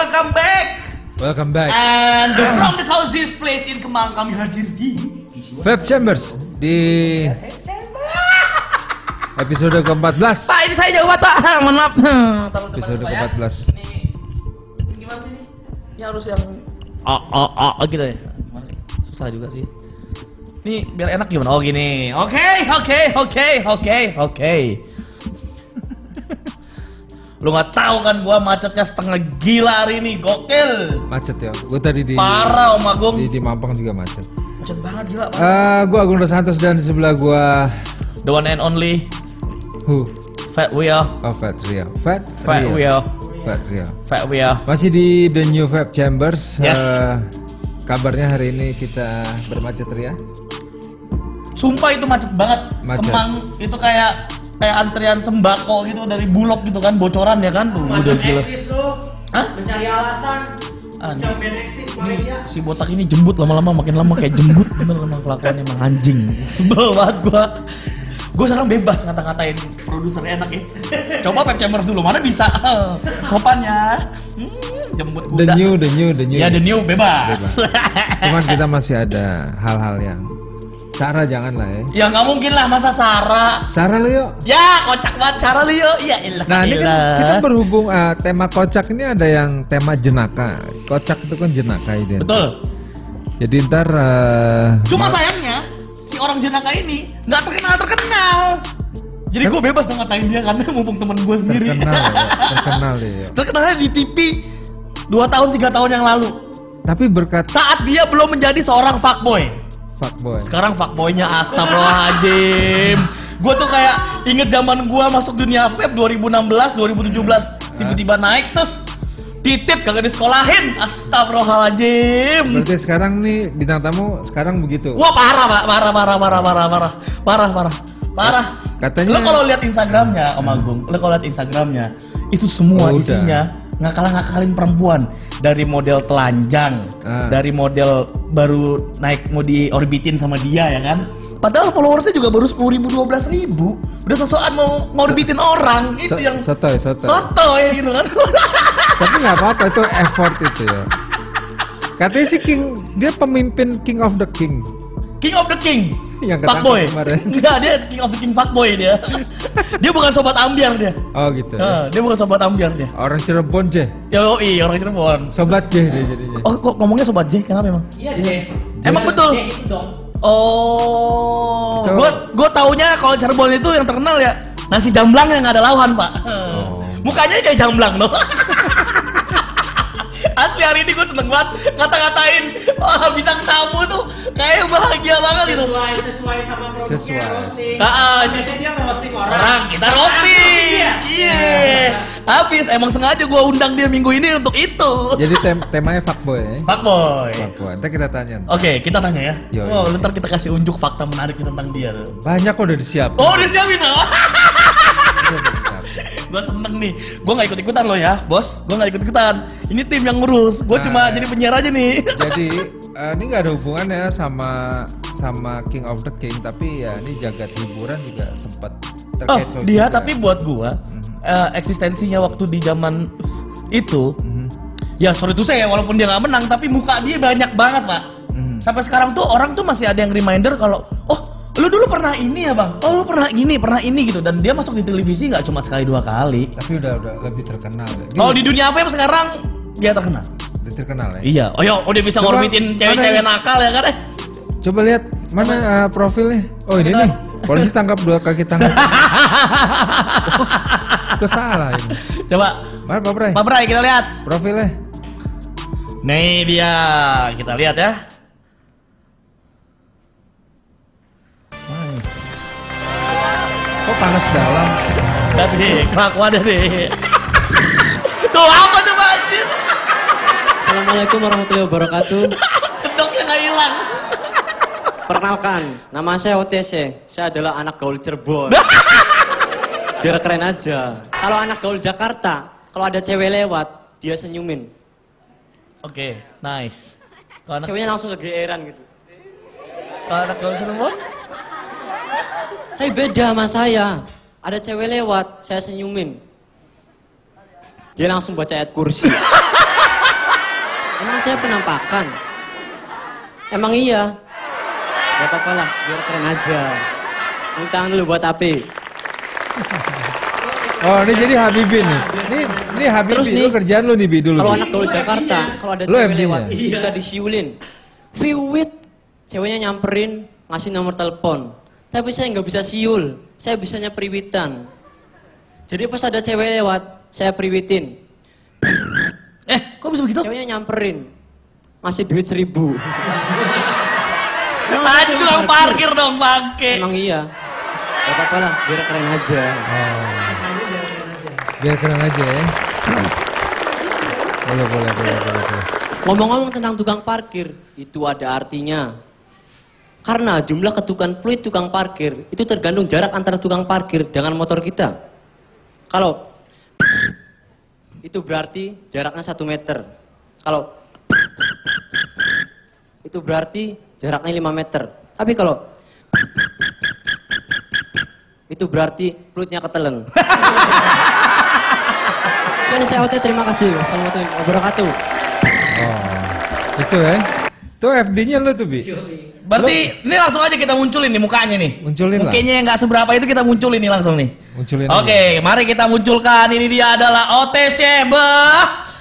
welcome back. Welcome back. And from the coziest place in Kemang kami hadir di Vape Chambers di episode ke-14. Pak ini saya jauh banget Pak. Mohon maaf. Episode Pak, ya. ke-14. Ini gimana sih ini? Ini harus yang oh oh oh gitu ya. Susah juga sih. Ini biar enak gimana? Oh gini. Oke, oke, oke, oke, oke. Lu nggak tahu kan gua macetnya setengah gila hari ini, gokil. Macet ya. Gue tadi di Parah Om Agung. di, di Mampang juga macet. Macet banget gila, Pak. Eh, gue Agung Santos dan di sebelah gue The one and only Who? Fat Wheel. Oh, Fat Rio. Fat Fat. Wheel. Fat Rio. Fat Wheel. Masih di The New Vape Chambers. Yes. Eh, kabarnya hari ini kita bermacet ria. Sumpah itu macet banget. Macet. Kemang itu kayak kayak antrian sembako gitu dari Bulog gitu kan, bocoran ya kan? Tuh, udah gila. Hah? mencari alasan Ah, Malaysia si botak ini jembut lama-lama makin lama kayak jembut bener emang kelakuannya emang anjing. Sebel banget gua. Gua sekarang bebas ngata-ngatain produser enak ya. Coba Pep Chambers dulu, mana bisa? Sopannya. Hmm, jembut The kuda. New, The New, The New. Ya the new bebas. Cuman kita masih ada hal-hal yang Sarah jangan lah ya. ya nggak mungkin lah masa Sarah. Sarah lu yuk. Ya kocak banget Sarah Leo. Ya ilah. Nah ini kan kita berhubung eh, tema kocak ini ada yang tema jenaka. Kocak itu kan jenaka identik. Betul. Jadi ntar eh, Cuma ma- sayangnya si orang jenaka ini nggak terkenal terkenal. Jadi gue bebas dong ngatain dia karena mumpung temen gue sendiri. terkenal, ya, terkenal ya. Terkenalnya di TV dua tahun tiga tahun yang lalu. Tapi berkat Saat dia belum menjadi seorang fuckboy. Fuckboy. Sekarang fuckboynya astagfirullahaladzim. Gue tuh kayak inget zaman gue masuk dunia vape 2016, 2017 tiba-tiba naik terus titit kagak disekolahin. Astagfirullahaladzim. Berarti sekarang nih bintang tamu sekarang begitu. Wah parah pak, parah parah parah parah parah parah parah parah. Katanya- lo kalau lihat Instagramnya Om Agung, lo kalau lihat Instagramnya itu semua Oh, udah. Ngakalah ngakalin perempuan dari model telanjang, Ah. dari model baru naik mau diorbitin sama dia ya kan. Padahal followersnya juga baru sepuluh ribu, dua belas ribu. Udah sosokan mau ngorbitin orang itu So- yang sotoy, sotoy. soto ya gitu kan. Tapi nggak apa-apa itu effort itu ya. Katanya sih King, dia pemimpin King of the King. King of the King. Yang Fuckboy. ketangkep kemarin. Enggak, dia King of the King fuckboy dia. dia bukan sobat ambiar dia. Oh gitu. Eh, dia bukan sobat ambiar dia. Orang Cirebon Jeh. Yoi, orang Cirebon. Sobat Jeh dia jadinya. Oh, kok ngomongnya sobat J? Kenapa emang? iya J Emang betul. J itu dong Oh, gua gua taunya kalau Cirebon itu yang terkenal ya nasi jamblang yang ada lawan, Pak. Oh. Mukanya kayak jamblang loh. Asli hari ini gue seneng banget ngata-ngatain wah bintang tamu tuh kayak bahagia banget gitu. sesuai sesuai sama produknya Sesuai. roasting Ah, ah, biasanya dia ngerosting orang Orang kita roasting. Iya. Iya. Habis emang sengaja gua undang dia minggu ini untuk itu. Jadi tem- temanya fuckboy ya. Fuckboy. Fuckboy. Ntar kita tanya. Oke, kita tanya ya. Yo, oh, yo. ntar kita kasih unjuk fakta menarik tentang dia. Banyak kok udah disiap. Oh, udah siapin loh. Gua seneng nih. Gua nggak ikut ikutan loh ya, bos. Gua nggak ikut ikutan. Ini tim yang ngurus. Gua Nah. cuma jadi penyiar aja nih. Jadi eh, ini nggak ada hubungannya sama sama King of the King, tapi ya ini jagat hiburan juga sempat oh, terkecoh. dia juga. tapi buat gua eh, eksistensinya waktu di zaman itu Mhm. ya sorry tuh saya walaupun dia nggak menang tapi muka dia banyak banget pak Mhm. sampai sekarang tuh orang tuh masih ada yang reminder kalau oh lu dulu pernah ini ya bang oh lu pernah gini pernah ini gitu dan dia masuk di televisi nggak cuma sekali dua kali Tapi udah udah lebih terkenal. Ya. Dia kalau di dunia vape sekarang dia terkenal lebih terkenal ya. iya oh ya oh dia bisa Coba, ngorbitin cewek-cewek ini? nakal ya kan eh Coba lihat mana eh, profilnya. Oh ini nih. Polisi tangkap dua kaki tangan. Kok salah ini? coba Mana Pak Bray? Pak Bray kita lihat Profilnya. nih dia kita lihat ya panas dalam? Deh, kelakuannya deh. Tuh apa coba anjir? Assalamualaikum warahmatullahi wabarakatuh. Kedoknya nggak hilang. Perkenalkan, nama saya OTC. Saya adalah anak gaul Cirebon. Biar keren aja. Kalau anak gaul Jakarta, kalau ada cewek lewat, dia senyumin. Oke, nice. Kalau anak Ceweknya langsung kegeeran gitu. kalau anak gaul Cirebon? Tapi beda sama saya. Ada cewek lewat, saya senyumin. Dia langsung baca ayat kursi. Emang saya penampakan? Emang iya? Gak apa-apa lah, biar keren aja. Tepuk tangan dulu buat Api. Oh, ini jadi Habibin nih. Ini ini Habibin Terus lu nih, kerjaan lu nih Bi dulu. Kalau anak gaul Jakarta, kalau ada Lu cewek lewat, kita disiulin. Viwit, ceweknya nyamperin, ngasih nomor telepon. Tapi saya nggak bisa siul, saya bisanya priwitan. Jadi pas ada cewek lewat, saya priwitin. Eh, kok bisa begitu? Ceweknya nyamperin, ngasih duit seribu. Ah, itu tukang parkir dong, bangke. Emang iya. Gak apa-apa lah, biar keren aja. Oh. Biar keren aja ya. Boleh, boleh, boleh, boleh, boleh. Ngomong-ngomong tentang tukang parkir, itu ada artinya. Karena jumlah ketukan fluid tukang parkir itu tergantung jarak antara tukang parkir dengan motor kita. Kalau itu berarti jaraknya satu meter. Kalau itu berarti jaraknya 5 meter. Tapi kalau itu berarti fluidnya ketelen. Dan saya terima kasih. Wassalamualaikum warahmatullahi wabarakatuh. Oh. Itu ya. Itu FD-nya lu tuh, Bi. Berarti ini langsung aja kita munculin nih mukanya nih. Munculin lah. Mukanya yang nggak seberapa itu kita munculin nih langsung nih. Munculin Oke, mari kita munculkan. Ini dia adalah OTC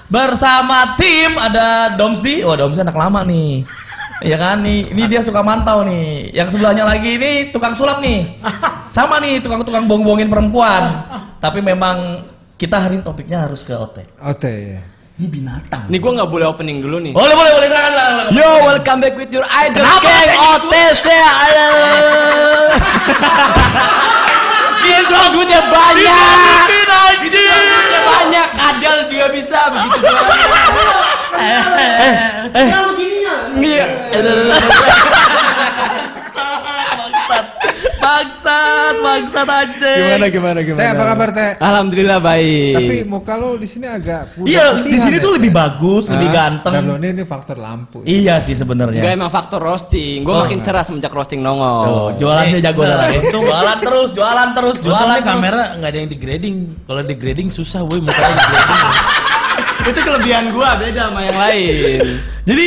bersama tim ada Domsdi. Oh, Domsdi anak lama nih. Ya kan nih, ini dia suka mantau nih. Yang sebelahnya lagi ini tukang sulap nih. Sama nih tukang-tukang bong-bongin perempuan. Tapi memang kita hari ini topiknya harus ke OT. OT ya. Ini binatang. Nih gue nggak boleh opening dulu nih. Boleh, boleh, boleh. Silakan, silakan. Yo, welcome back with your idol Kenapa gang kayak OTC. Gila duitnya banyak. Duitnya banyak. Kadal juga bisa begitu doang. Nah begininya. Iya. Bangsat, bangsat, aja. gimana gimana? Teh apa kabar Teh? Alhamdulillah baik. Tapi muka lo di sini agak pudar Iya, di sini ya, tuh lebih bagus, lebih Hah? ganteng. Lo, ini, ini faktor lampu. Iya sih sebenarnya. Enggak emang faktor roasting. Gue Oh. makin cerah semenjak roasting Tuh, nongol. jualannya Eh, jago nah, sekarang ya. untung- Jualan terus, jualan terus, jualan terus. kamera nggak ada yang degrading. Kalau degrading susah, woi mukanya degrading. Itu kelebihan gua beda sama yang lain. Jadi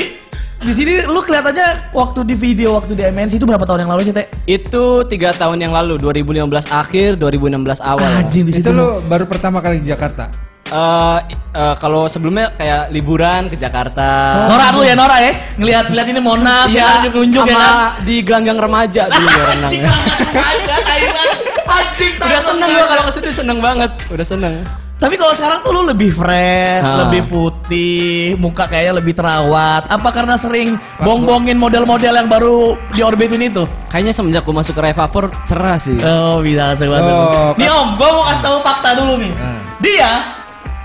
di sini lu kelihatannya waktu di video waktu di MNC itu berapa tahun yang lalu sih, Teh? Itu tiga tahun yang lalu, 2015 akhir, 2016 awal. Anjing di situ. Itu lo baru pertama kali di Jakarta. Eh, eh, kalau sebelumnya kayak liburan ke Jakarta. Nora dulu ya, Nora ya. Ngelihat lihat ini Monas ya, nunjuk-nunjuk ya. sama kan? di gelanggang remaja dulu ya renang. Anjing, ada Thailand. Anjing, Udah seneng gua kalau ke sini seneng banget. Udah seneng. Tapi kalau sekarang tuh lu lebih fresh, Ah. lebih putih, muka kayaknya lebih terawat. Apa karena sering bong-bongin model-model yang baru diorbitin itu? Kayaknya semenjak gua masuk ke Revapor cerah sih. Oh, bisa sekali. Oh, nih Om, gua mau kasih tahu fakta dulu nih. Ah. Dia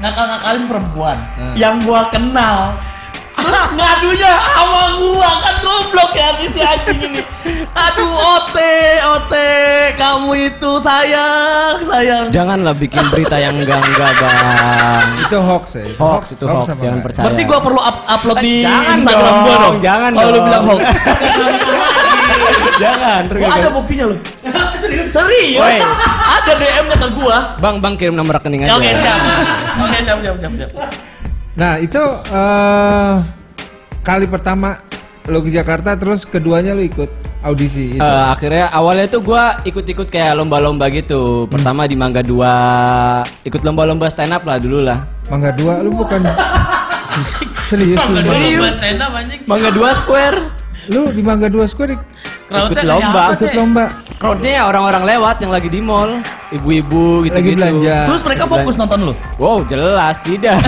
ngakal-ngakalin perempuan Ah. yang gua kenal. Terus ngadunya sama gua kan goblok ya si anjing ini. Aduh, Ote, Ote, kamu itu sayang, sayang. Janganlah bikin berita yang enggak-enggak, Bang. Itu hoax ya. itu Hoax itu hoax, apa jangan enggak? percaya. Berarti gua perlu up- upload di Jangan Instagram dong, gua dong. jangan Kalau lu bilang hoax. Jangan. Gua ada buktinya lu. Serius? Serius? Ada DM-nya ke gua. Bang, Bang kirim nomor rekening aja. Oke, siap. Oke, siap, siap, siap, siap. Nah itu eh kali pertama lo ke Jakarta terus keduanya lo ikut audisi itu. Eh, akhirnya awalnya tuh gua ikut-ikut kayak lomba-lomba gitu. Pertama di Mangga 2, ikut lomba-lomba stand up lah dulu lah. Mangga dua lu bukan serius lu? Lomba stand up anjing. Mangga 2 Square. Lu di Mangga dua Square Ikut lomba, ikut lomba Crowdnya ya orang-orang lewat yang lagi di mall, ibu-ibu lagi gitu-gitu. belanja. Terus mereka fokus nonton lu. Wow, jelas tidak.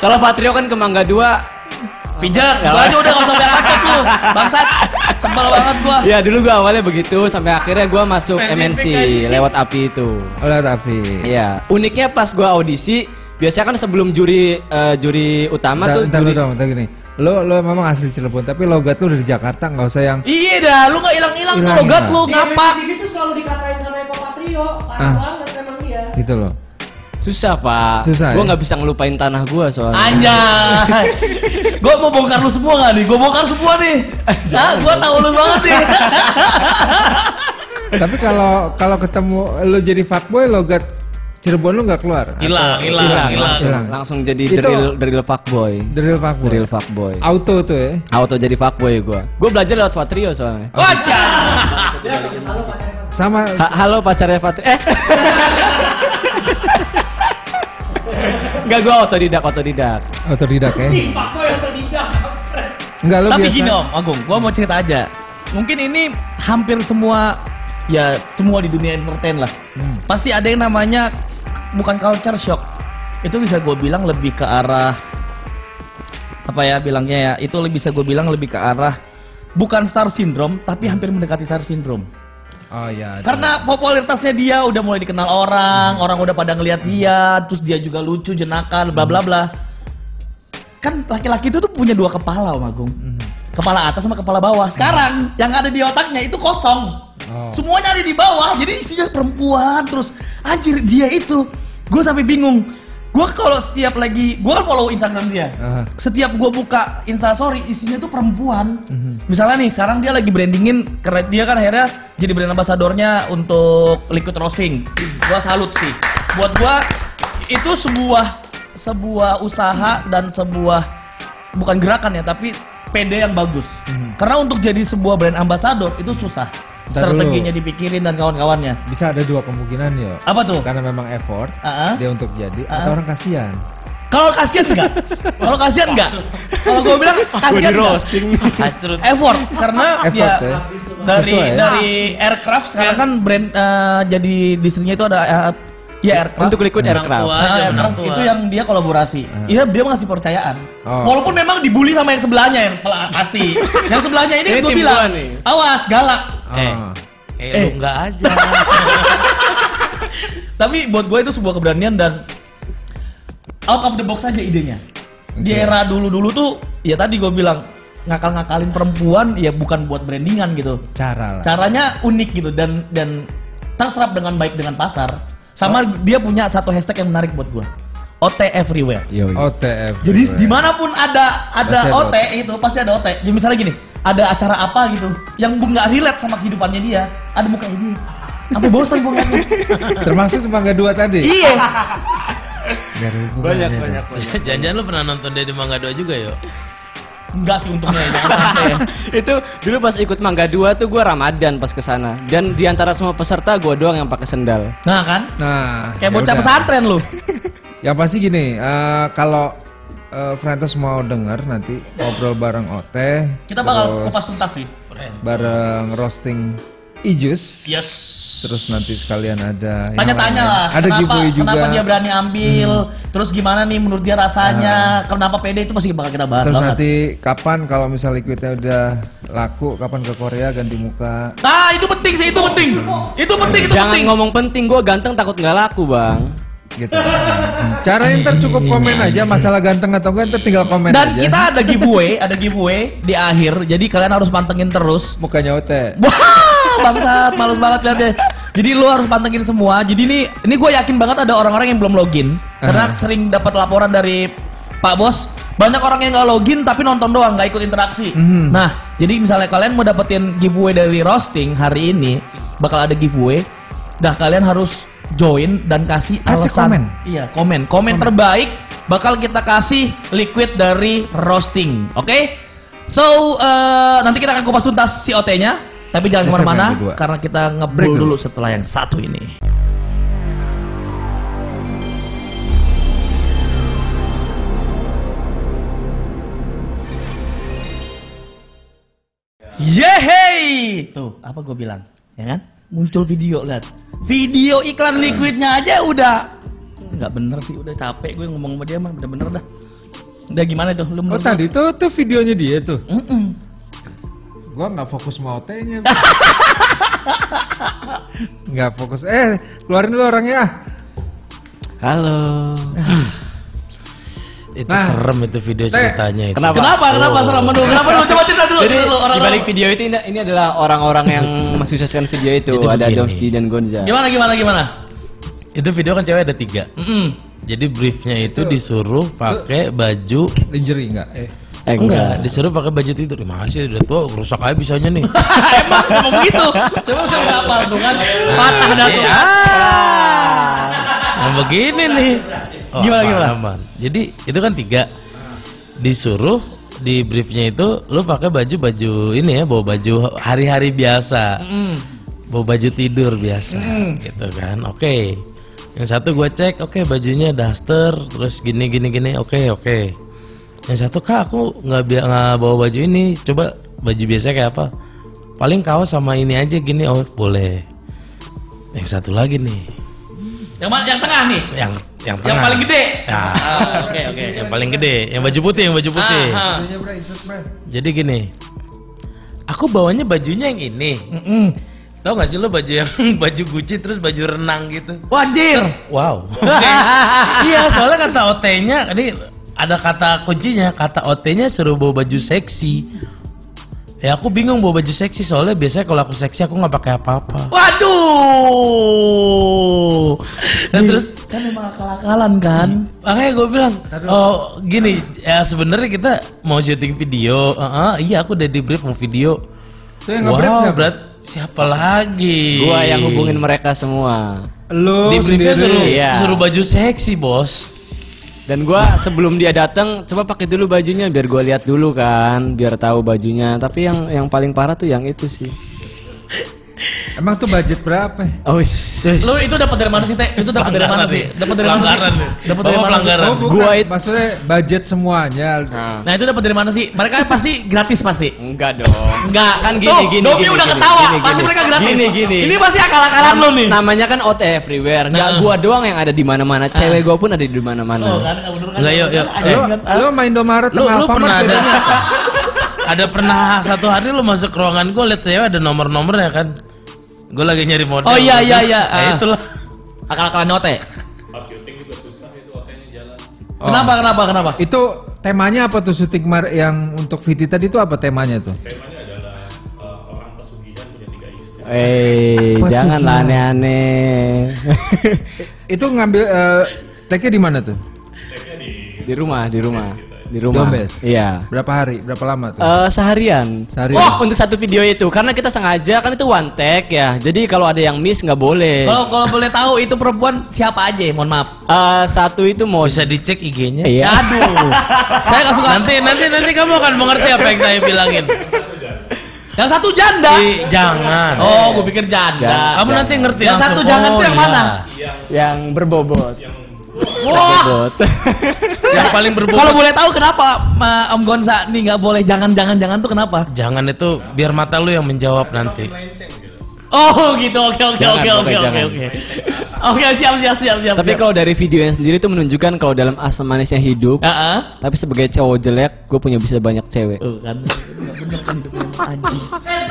Kalau Patrio kan ke Mangga 2 Pijat, Ya. gua aja udah gak usah banyak bacot lu. Bangsat, sebel banget gua. Ya dulu gua awalnya begitu sampai akhirnya gua masuk MNC lewat api itu. Oleh Raffi. Iya, uniknya pas gua audisi, biasanya kan sebelum juri eh, juri utama Bentar, tuh bentar, juri bentar, bentar gini. Lo lo memang asli Cirebon tapi logat lu dari Jakarta nggak usah yang Iya dah, lu gak hilang-hilang tuh Hilang, logat hilang. lu, Di ngapak. MNC itu selalu dikatain sama Eko Patrio. Parah Ah. banget emang dia. gitu loh. susah pak. Susah, Gua ya? nggak bisa ngelupain tanah gua soalnya. Anjay. gua mau bongkar lu semua gak nih? Gua bongkar semua nih. Ah, gua tahu lu banget nih. tapi kalau kalau ketemu lo jadi fuckboy logat Cirebon lu nggak keluar? Hilang, hilang, hilang. hilang. langsung, langsung jadi Itu- drill drill fuckboy. Drill fuckboy. Drill fuckboy. Auto tuh ya. Auto jadi fuckboy gua. Gua belajar lewat Fatrio soalnya. Wah, siap. Sama Ha- halo pacarnya Fatrio. Eh. Enggak gua otodidak, otodidak. otodidak ya. Si Pak Boy yang terdidak. Enggak lu Tapi biasa. gini Om Agung, gua mau cerita aja. Mungkin ini hampir semua ya semua di dunia entertain lah. Pasti ada yang namanya bukan culture shock. Itu bisa gue bilang lebih ke arah apa ya bilangnya ya? Itu lebih bisa gue bilang lebih ke arah bukan star syndrome tapi hampir mendekati star syndrome. Oh iya. Karena popularitasnya dia udah mulai dikenal orang, orang udah pada ngelihat dia, terus dia juga lucu, jenakan, bla bla bla. Kan laki-laki itu tuh punya dua kepala, Om Agung. Kepala atas sama kepala bawah. Sekarang yang ada di otaknya itu kosong. Oh. Semuanya ada di bawah. Jadi isinya perempuan terus anjir dia itu. Gue sampai bingung. Gue kalau setiap lagi, gue kan follow Instagram dia. Aha. Setiap gue buka Instastory isinya tuh perempuan. Misalnya nih, sekarang dia lagi brandingin, karena dia kan akhirnya jadi brand ambassadornya untuk liquid roasting. Gua salut sih. Buat gua itu sebuah sebuah usaha dan sebuah bukan gerakan ya, tapi PD yang bagus. Karena untuk jadi sebuah brand ambassador itu susah. Ntar dulu. Strateginya dipikirin dan kawan-kawannya. Bisa ada dua kemungkinan yo. Apa tuh? Karena memang effort ah. dia untuk jadi Ah, atau orang kasihan. Kalau kasihan enggak? Kalau kasihan enggak? Kalau gue bilang kasihan? Hacrut. effort karena Effort, ya, ya. dari Sesuai, ya. dari aircraft sekarang kan brand eh, jadi distrinya itu ada eh, ya aircraft Untuk liquid aircraft. tua Nah, aircraft tua. itu yang dia kolaborasi. Iya dia mengasih percayaan. Oh. Walaupun memang dibully sama yang sebelahnya yang pasti. yang sebelahnya ini, Ini gue bilang, nih. awas galak. Eh, Ah. eh, lu enggak aja. Tapi buat gue itu sebuah keberanian dan out of the box aja idenya. Di Oke. era dulu-dulu tuh ya tadi gue bilang ngakal-ngakalin perempuan ya bukan buat brandingan gitu. Cara lah. Caranya unik gitu dan dan terserap dengan baik dengan pasar. Sama dia punya satu hashtag yang menarik buat gue. OT everywhere. Yo. OTF. Jadi di mana pun ada ada Pasti ada OT itu pasti ada OT. Jadi misalnya gini, ada acara apa gitu yang nggak relate sama kehidupannya dia, ada mukanya dia. Sampai bosan gue ngeliatnya. Termasuk Mangga dua tadi. Iya. Hubungannya dong. Jangan-jangan lu pernah nonton dia di Mangga 2 juga yo. Enggak sih untungnya sampai. itu dulu pas ikut Mangga 2 tuh gua Ramadan pas ke sana. Dan di antara semua peserta gua doang yang pakai sendal. Nah kan, Nah, kayak ya bocah pesantren lu. Yang pasti gini, eh, kalau eh, Frentos mau denger nanti ngobrol bareng OT. Kita bakal kupas tuntas sih. bareng roasting Ijus. Yes. Terus nanti sekalian ada yang Tanya-tanya lah, Ada kenapa, giveaway juga. Hmm. kenapa dia berani ambil, terus gimana nih menurut dia rasanya, kenapa PD itu pasti bakal kita bahas Terus banget. nanti kapan kalau misal liquidnya udah laku, kapan ke Korea ganti muka. Nah itu penting sih, itu penting. Itu penting, itu Jangan penting. ngomong penting, gua ganteng takut nggak laku, Bang. gitu. Cara ntar cukup komen aja masalah ganteng atau enggak ntar tinggal komen Dan aja. kita ada giveaway, ada giveaway di akhir. Jadi kalian harus pantengin terus. mukanya OT. Bangsat, males banget liatnya. Jadi lu harus pantengin semua. Jadi ini ini gue yakin banget ada orang-orang yang belum login karena sering dapat laporan dari Pak Bos. Banyak orang yang nggak login tapi nonton doang, nggak ikut interaksi. Mhm. Nah, jadi misalnya kalian mau dapetin giveaway dari roasting hari ini, bakal ada giveaway. Nah, kalian harus join dan kasih, Kasih alasan. komen. Iya, komen. komen. terbaik bakal kita kasih liquid dari roasting. Oke? So, eh, nanti kita akan kupas tuntas si OT-nya. Tapi jangan ke mana-mana karena kita Break ngebrol dulu. dulu setelah yang satu ini. Yehey! Tuh, apa gue bilang? Ya kan? Muncul video, lihat. Video iklan liquidnya aja udah nggak bener sih, udah capek gue ngomong sama dia mah, bener-bener dah. Udah gimana tuh? Lu Oh tadi tuh tuh videonya dia tuh. lu? Mm-mm. Gua nggak fokus mau OT-nya. Nggak fokus. Eh, keluarin dulu orangnya. Halo. Itu Nah. serem itu video ceritanya itu. Kenapa? Kenapa? Kenapa serem menurut? Kenapa lu coba cerita dulu? Jadi dulu, orang di balik video itu ini, ini adalah orang-orang yang mensukseskan video itu. Jadi ada begini. Domski dan Gonza. Gimana gimana gimana? Itu video kan cewek ada tiga. Mm-mm. Jadi briefnya itu disuruh pakai baju Lingerie nggak? Eh, Eh enggak, disuruh pakai baju tidur. Masih udah tua rusak aja bisanya nih. emang emang begitu. Coba coba apa tuh kan? Patah dah tuh. Iya. Ah. Nah begini nih. Oh, Gimana, aman, gimana? aman. Jadi itu kan tiga. Disuruh di briefnya itu lu pakai baju baju ini ya bawa baju hari-hari biasa bawa baju tidur biasa gitu kan oke yang satu gue cek oke bajunya daster terus gini gini gini oke oke yang satu kak aku nggak bi- nggak bawa baju ini coba baju biasa kayak apa paling kaos sama ini aja gini oh boleh yang satu lagi nih Yang mana? Yang tengah nih. yang yang Yang tengah. paling gede. Ya. Ah, Oke oke. yang paling gede yang baju putih yang baju putih Ah, ah. Jadi gini aku bawanya bajunya yang ini Mm-mm. Tahu gak sih lo baju yang baju Gucci terus baju renang gitu? Wah, Anjir. Wow. Oke. iya, soalnya kata OT-nya ini ada kata kuncinya, kata OT-nya suruh bawa baju seksi. Ya aku bingung bawa baju seksi soalnya biasanya kalau aku seksi aku nggak pakai apa-apa. Waduh. Dan terus kan memang akal-akalan kan. makanya gue bilang, oh gini ya sebenarnya kita mau syuting video. Heeh, iya aku udah di brief mau video. Itu yang Wow, siapa? berat siapa lagi? Gua yang hubungin mereka semua. Lu di briefnya sendiri. suruh, Iya. suruh baju seksi bos. Dan gua sebelum dia datang coba pakai dulu bajunya biar gua lihat dulu kan, biar tahu bajunya. Tapi yang yang paling parah tuh yang itu sih. Emang tuh budget berapa? Oh, sh- Lu itu dapat dari mana sih, Teh? Itu dapat dari mana sih? Dapat dari mana sih? Pelanggaran. Dapat dari Bapak mana? pelanggaran. Oh. Gua it- Maksudnya budget semuanya. Nah, Nah, itu dapat dari mana sih? Mereka pasti gratis pasti. enggak dong. Enggak, Kan gini, Tuh, gini, Domi gini, udah gini, ketawa, gini, pasti gini. mereka gratis. Gini, gini. Ini pasti akal-akalan lu nih. Namanya kan OT everywhere. Enggak Nah. gua doang yang ada di mana-mana. Cewek gua pun ada di mana-mana. Oh, kan enggak bener kan? Enggak, yuk, yuk. Lu, lu main Indomaret Lu sama lu Alfamart pernah ada ada pernah satu hari lu masuk ruangan gue liat cewek ada nomor-nomornya kan. Gue lagi nyari model. Oh, iya, iya, iya. Nah, Ah. itulah. Akal-akalan Ote. Oh. Kenapa, kenapa, kenapa? Itu temanya apa tuh syuting mar yang untuk Viti tadi itu apa temanya tuh? Eh, Apa janganlah sih, aneh-aneh. itu ngambil eh tag-nya di mana tuh? di rumah, di rumah. Di rumah. Dombes? Iya. Berapa hari? Berapa lama tuh? Eh, seharian. Seharian. Oh, untuk satu video itu karena kita sengaja kan itu one take ya. Jadi kalau ada yang miss nggak boleh. Kalau kalau boleh tahu itu perempuan siapa aja? Mohon maaf. Eh, satu itu mau Bisa dicek IG-nya. Iya. Aduh. saya nggak suka. Nanti nanti nanti kamu akan mengerti apa yang saya bilangin. Yang satu janda. Ih, jangan. Oh, gue pikir janda. Jangan. Kamu nanti ngerti Yang langsung. satu jangan Oh, tuh yang iya. mana? yang berbobot. Wah. Yang paling berbobot. Kalau boleh tahu kenapa Ma, Om Gonza nih nggak boleh jangan jangan jangan tuh kenapa? Jangan itu biar mata lu yang menjawab nanti. Oh gitu oke oke oke oke oke oke. Oke siap siap siap siap. tapi kalau dari videonya sendiri itu menunjukkan kalau dalam asam manisnya hidup. Heeh. Tapi sebagai cowok jelek, gue punya bisa banyak cewek. Tuh kan. Kan. Eh.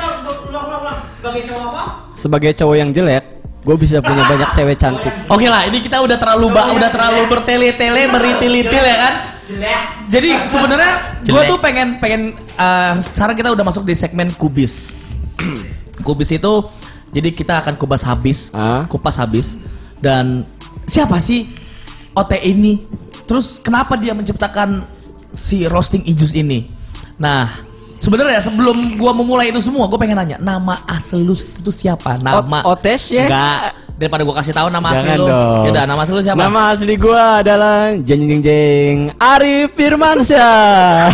Sebagai cowok apa? Sebagai cowok yang jelek, gue bisa punya banyak cewek cantik. Oke lah, ini kita udah terlalu ba, udah terlalu bertele-tele, beritil-itil ya kan? Jadi sebenarnya gue tuh pengen pengen eh, sekarang kita udah masuk di segmen kubis. kubis itu jadi kita akan kupas habis, Ah. kupas habis dan siapa sih OT ini? Terus kenapa dia menciptakan si roasting ijus ini? Nah, sebenarnya sebelum gua memulai itu semua, gue pengen nanya nama asli lu itu siapa? Nama O- Otes ya? Enggak. Daripada gua kasih tahu nama asli Jangan lu. dong. Yaudah, nama asli lu siapa? Nama asli gue adalah jeng jeng jeng Arif Firmansyah.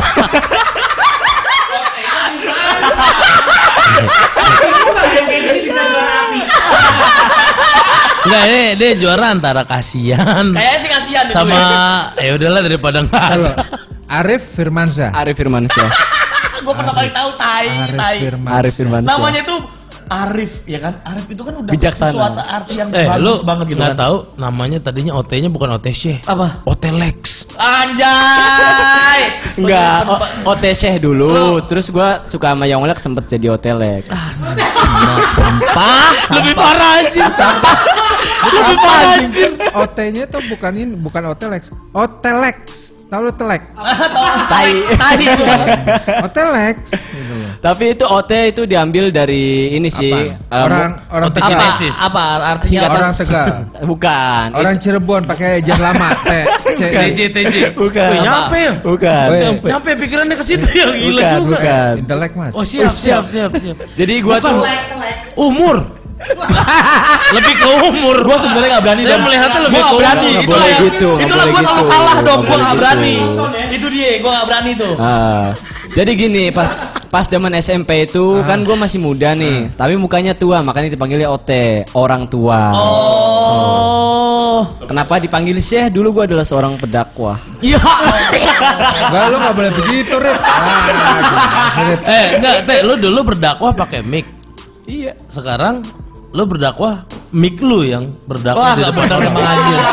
Enggak, ini dia juara antara kasihan Kayaknya sih kasihan sama ya. ya udahlah daripada enggak. Arif Firmansyah. Arif Firmansyah. Gua pernah kali tahu tai, Arif tai. Firmansyah. Arif Firmansyah. Namanya itu Arif ya kan? Arif itu kan udah Bijaksana. sesuatu arti yang Eh, bagus banget gitu kan. tahu namanya tadinya OT-nya bukan OTC. Apa? Otelex. Anjay. Enggak, Bener- o- OT Syekh dulu. Terus gue suka sama Yonglek sempet jadi Otelek. Sampah. Lebih parah anjing. Lebih parah anjing. OT-nya tuh bukan ini, bukan Otelex. Otelex. Tahu lu telek? Tai. Tai itu. Otelex. Gitu loh. Tapi itu OT itu diambil dari ini sih. Apa? eh, orang orang OT Apa? Apa artinya? Singkatan- Orang Tegal. Bukan. Orang Cirebon pakai jar lama. T. C. TJ TJ. Bukan. Wih, nyampe ya? Bukan. Nyampe. Nyampe pikirannya ke situ ya gila Bukan, juga. bukan. Intelek mas. Oh siap siap siap siap. Jadi gua tuh Umur. Lebih ke umur. Gua sebenarnya nggak berani. Saya melihatnya lebih ke berani. Itulah boleh gitu, Itulah gua kalah dong. Gua nggak gitu. berani. Itu dia. Gua nggak berani tuh. Ah, jadi gini, pas pas zaman SMP itu kan gue masih muda nih, tapi mukanya tua, makanya dipanggilnya OT, orang tua. Oh. Kenapa dipanggil Syekh? Dulu gue adalah seorang pedakwah. Iya. Enggak, lu nggak boleh begitu. Ah, Rip? Eh, enggak, Teh, lu dulu berdakwah pakai mic. Iya. Sekarang lu berdakwah mic lu yang berdakwah Wah, di depan orang. sama anjir.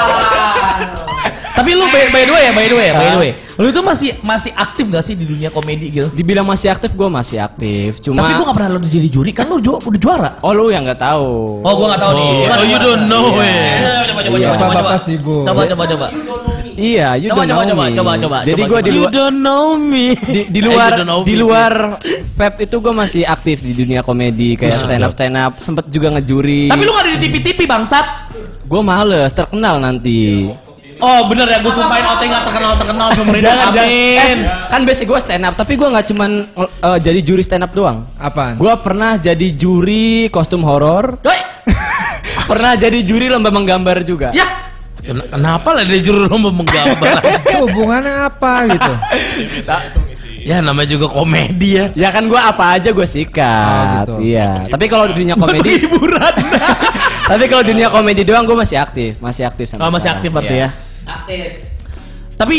Tapi lu by, by the way ya, by the way, ya, by the way. Lu itu masih masih aktif gak sih di dunia komedi gitu? Dibilang masih aktif, gue masih aktif. Cuma. Tapi gua gak pernah lu jadi juri, kan lu ju- udah juara. Oh lu yang nggak tahu. Oh, gua gak tahu nih. Oh, oh, you don't know Iya. eh. Coba coba coba Iya, coba coba. Coba coba coba. Iya, you Coba, don't coba, know coba, me. coba, coba, Jadi coba, gue di coba. You luar don't know me. di, di luar di luar vape itu gue masih aktif di dunia komedi kayak stand up stand up sempet juga ngejuri Tapi lu gak ada di TV-TV bangsat. gue males terkenal nanti Oh bener ya, gue sumpahin OT gak terkenal-terkenal seumur hidup. Amin. eh, kan basic gue stand up tapi gue nggak cuman eh, jadi juri stand up doang Apaan? gue pernah jadi juri kostum horor Doi. pernah jadi juri lomba menggambar juga Ya. Ken- Kenapa lah dia juru lomba menggambar? Hubungannya apa gitu? ya namanya juga komedi ya. ya kan gue apa aja gue sikat Oh, gitu. iya tapi kalau di dunia komedi Hiburan. tapi kalau di dunia komedi doang gue masih aktif masih aktif sampai Oh masih sekarang. aktif berarti Iya. ya. Aktif. Tapi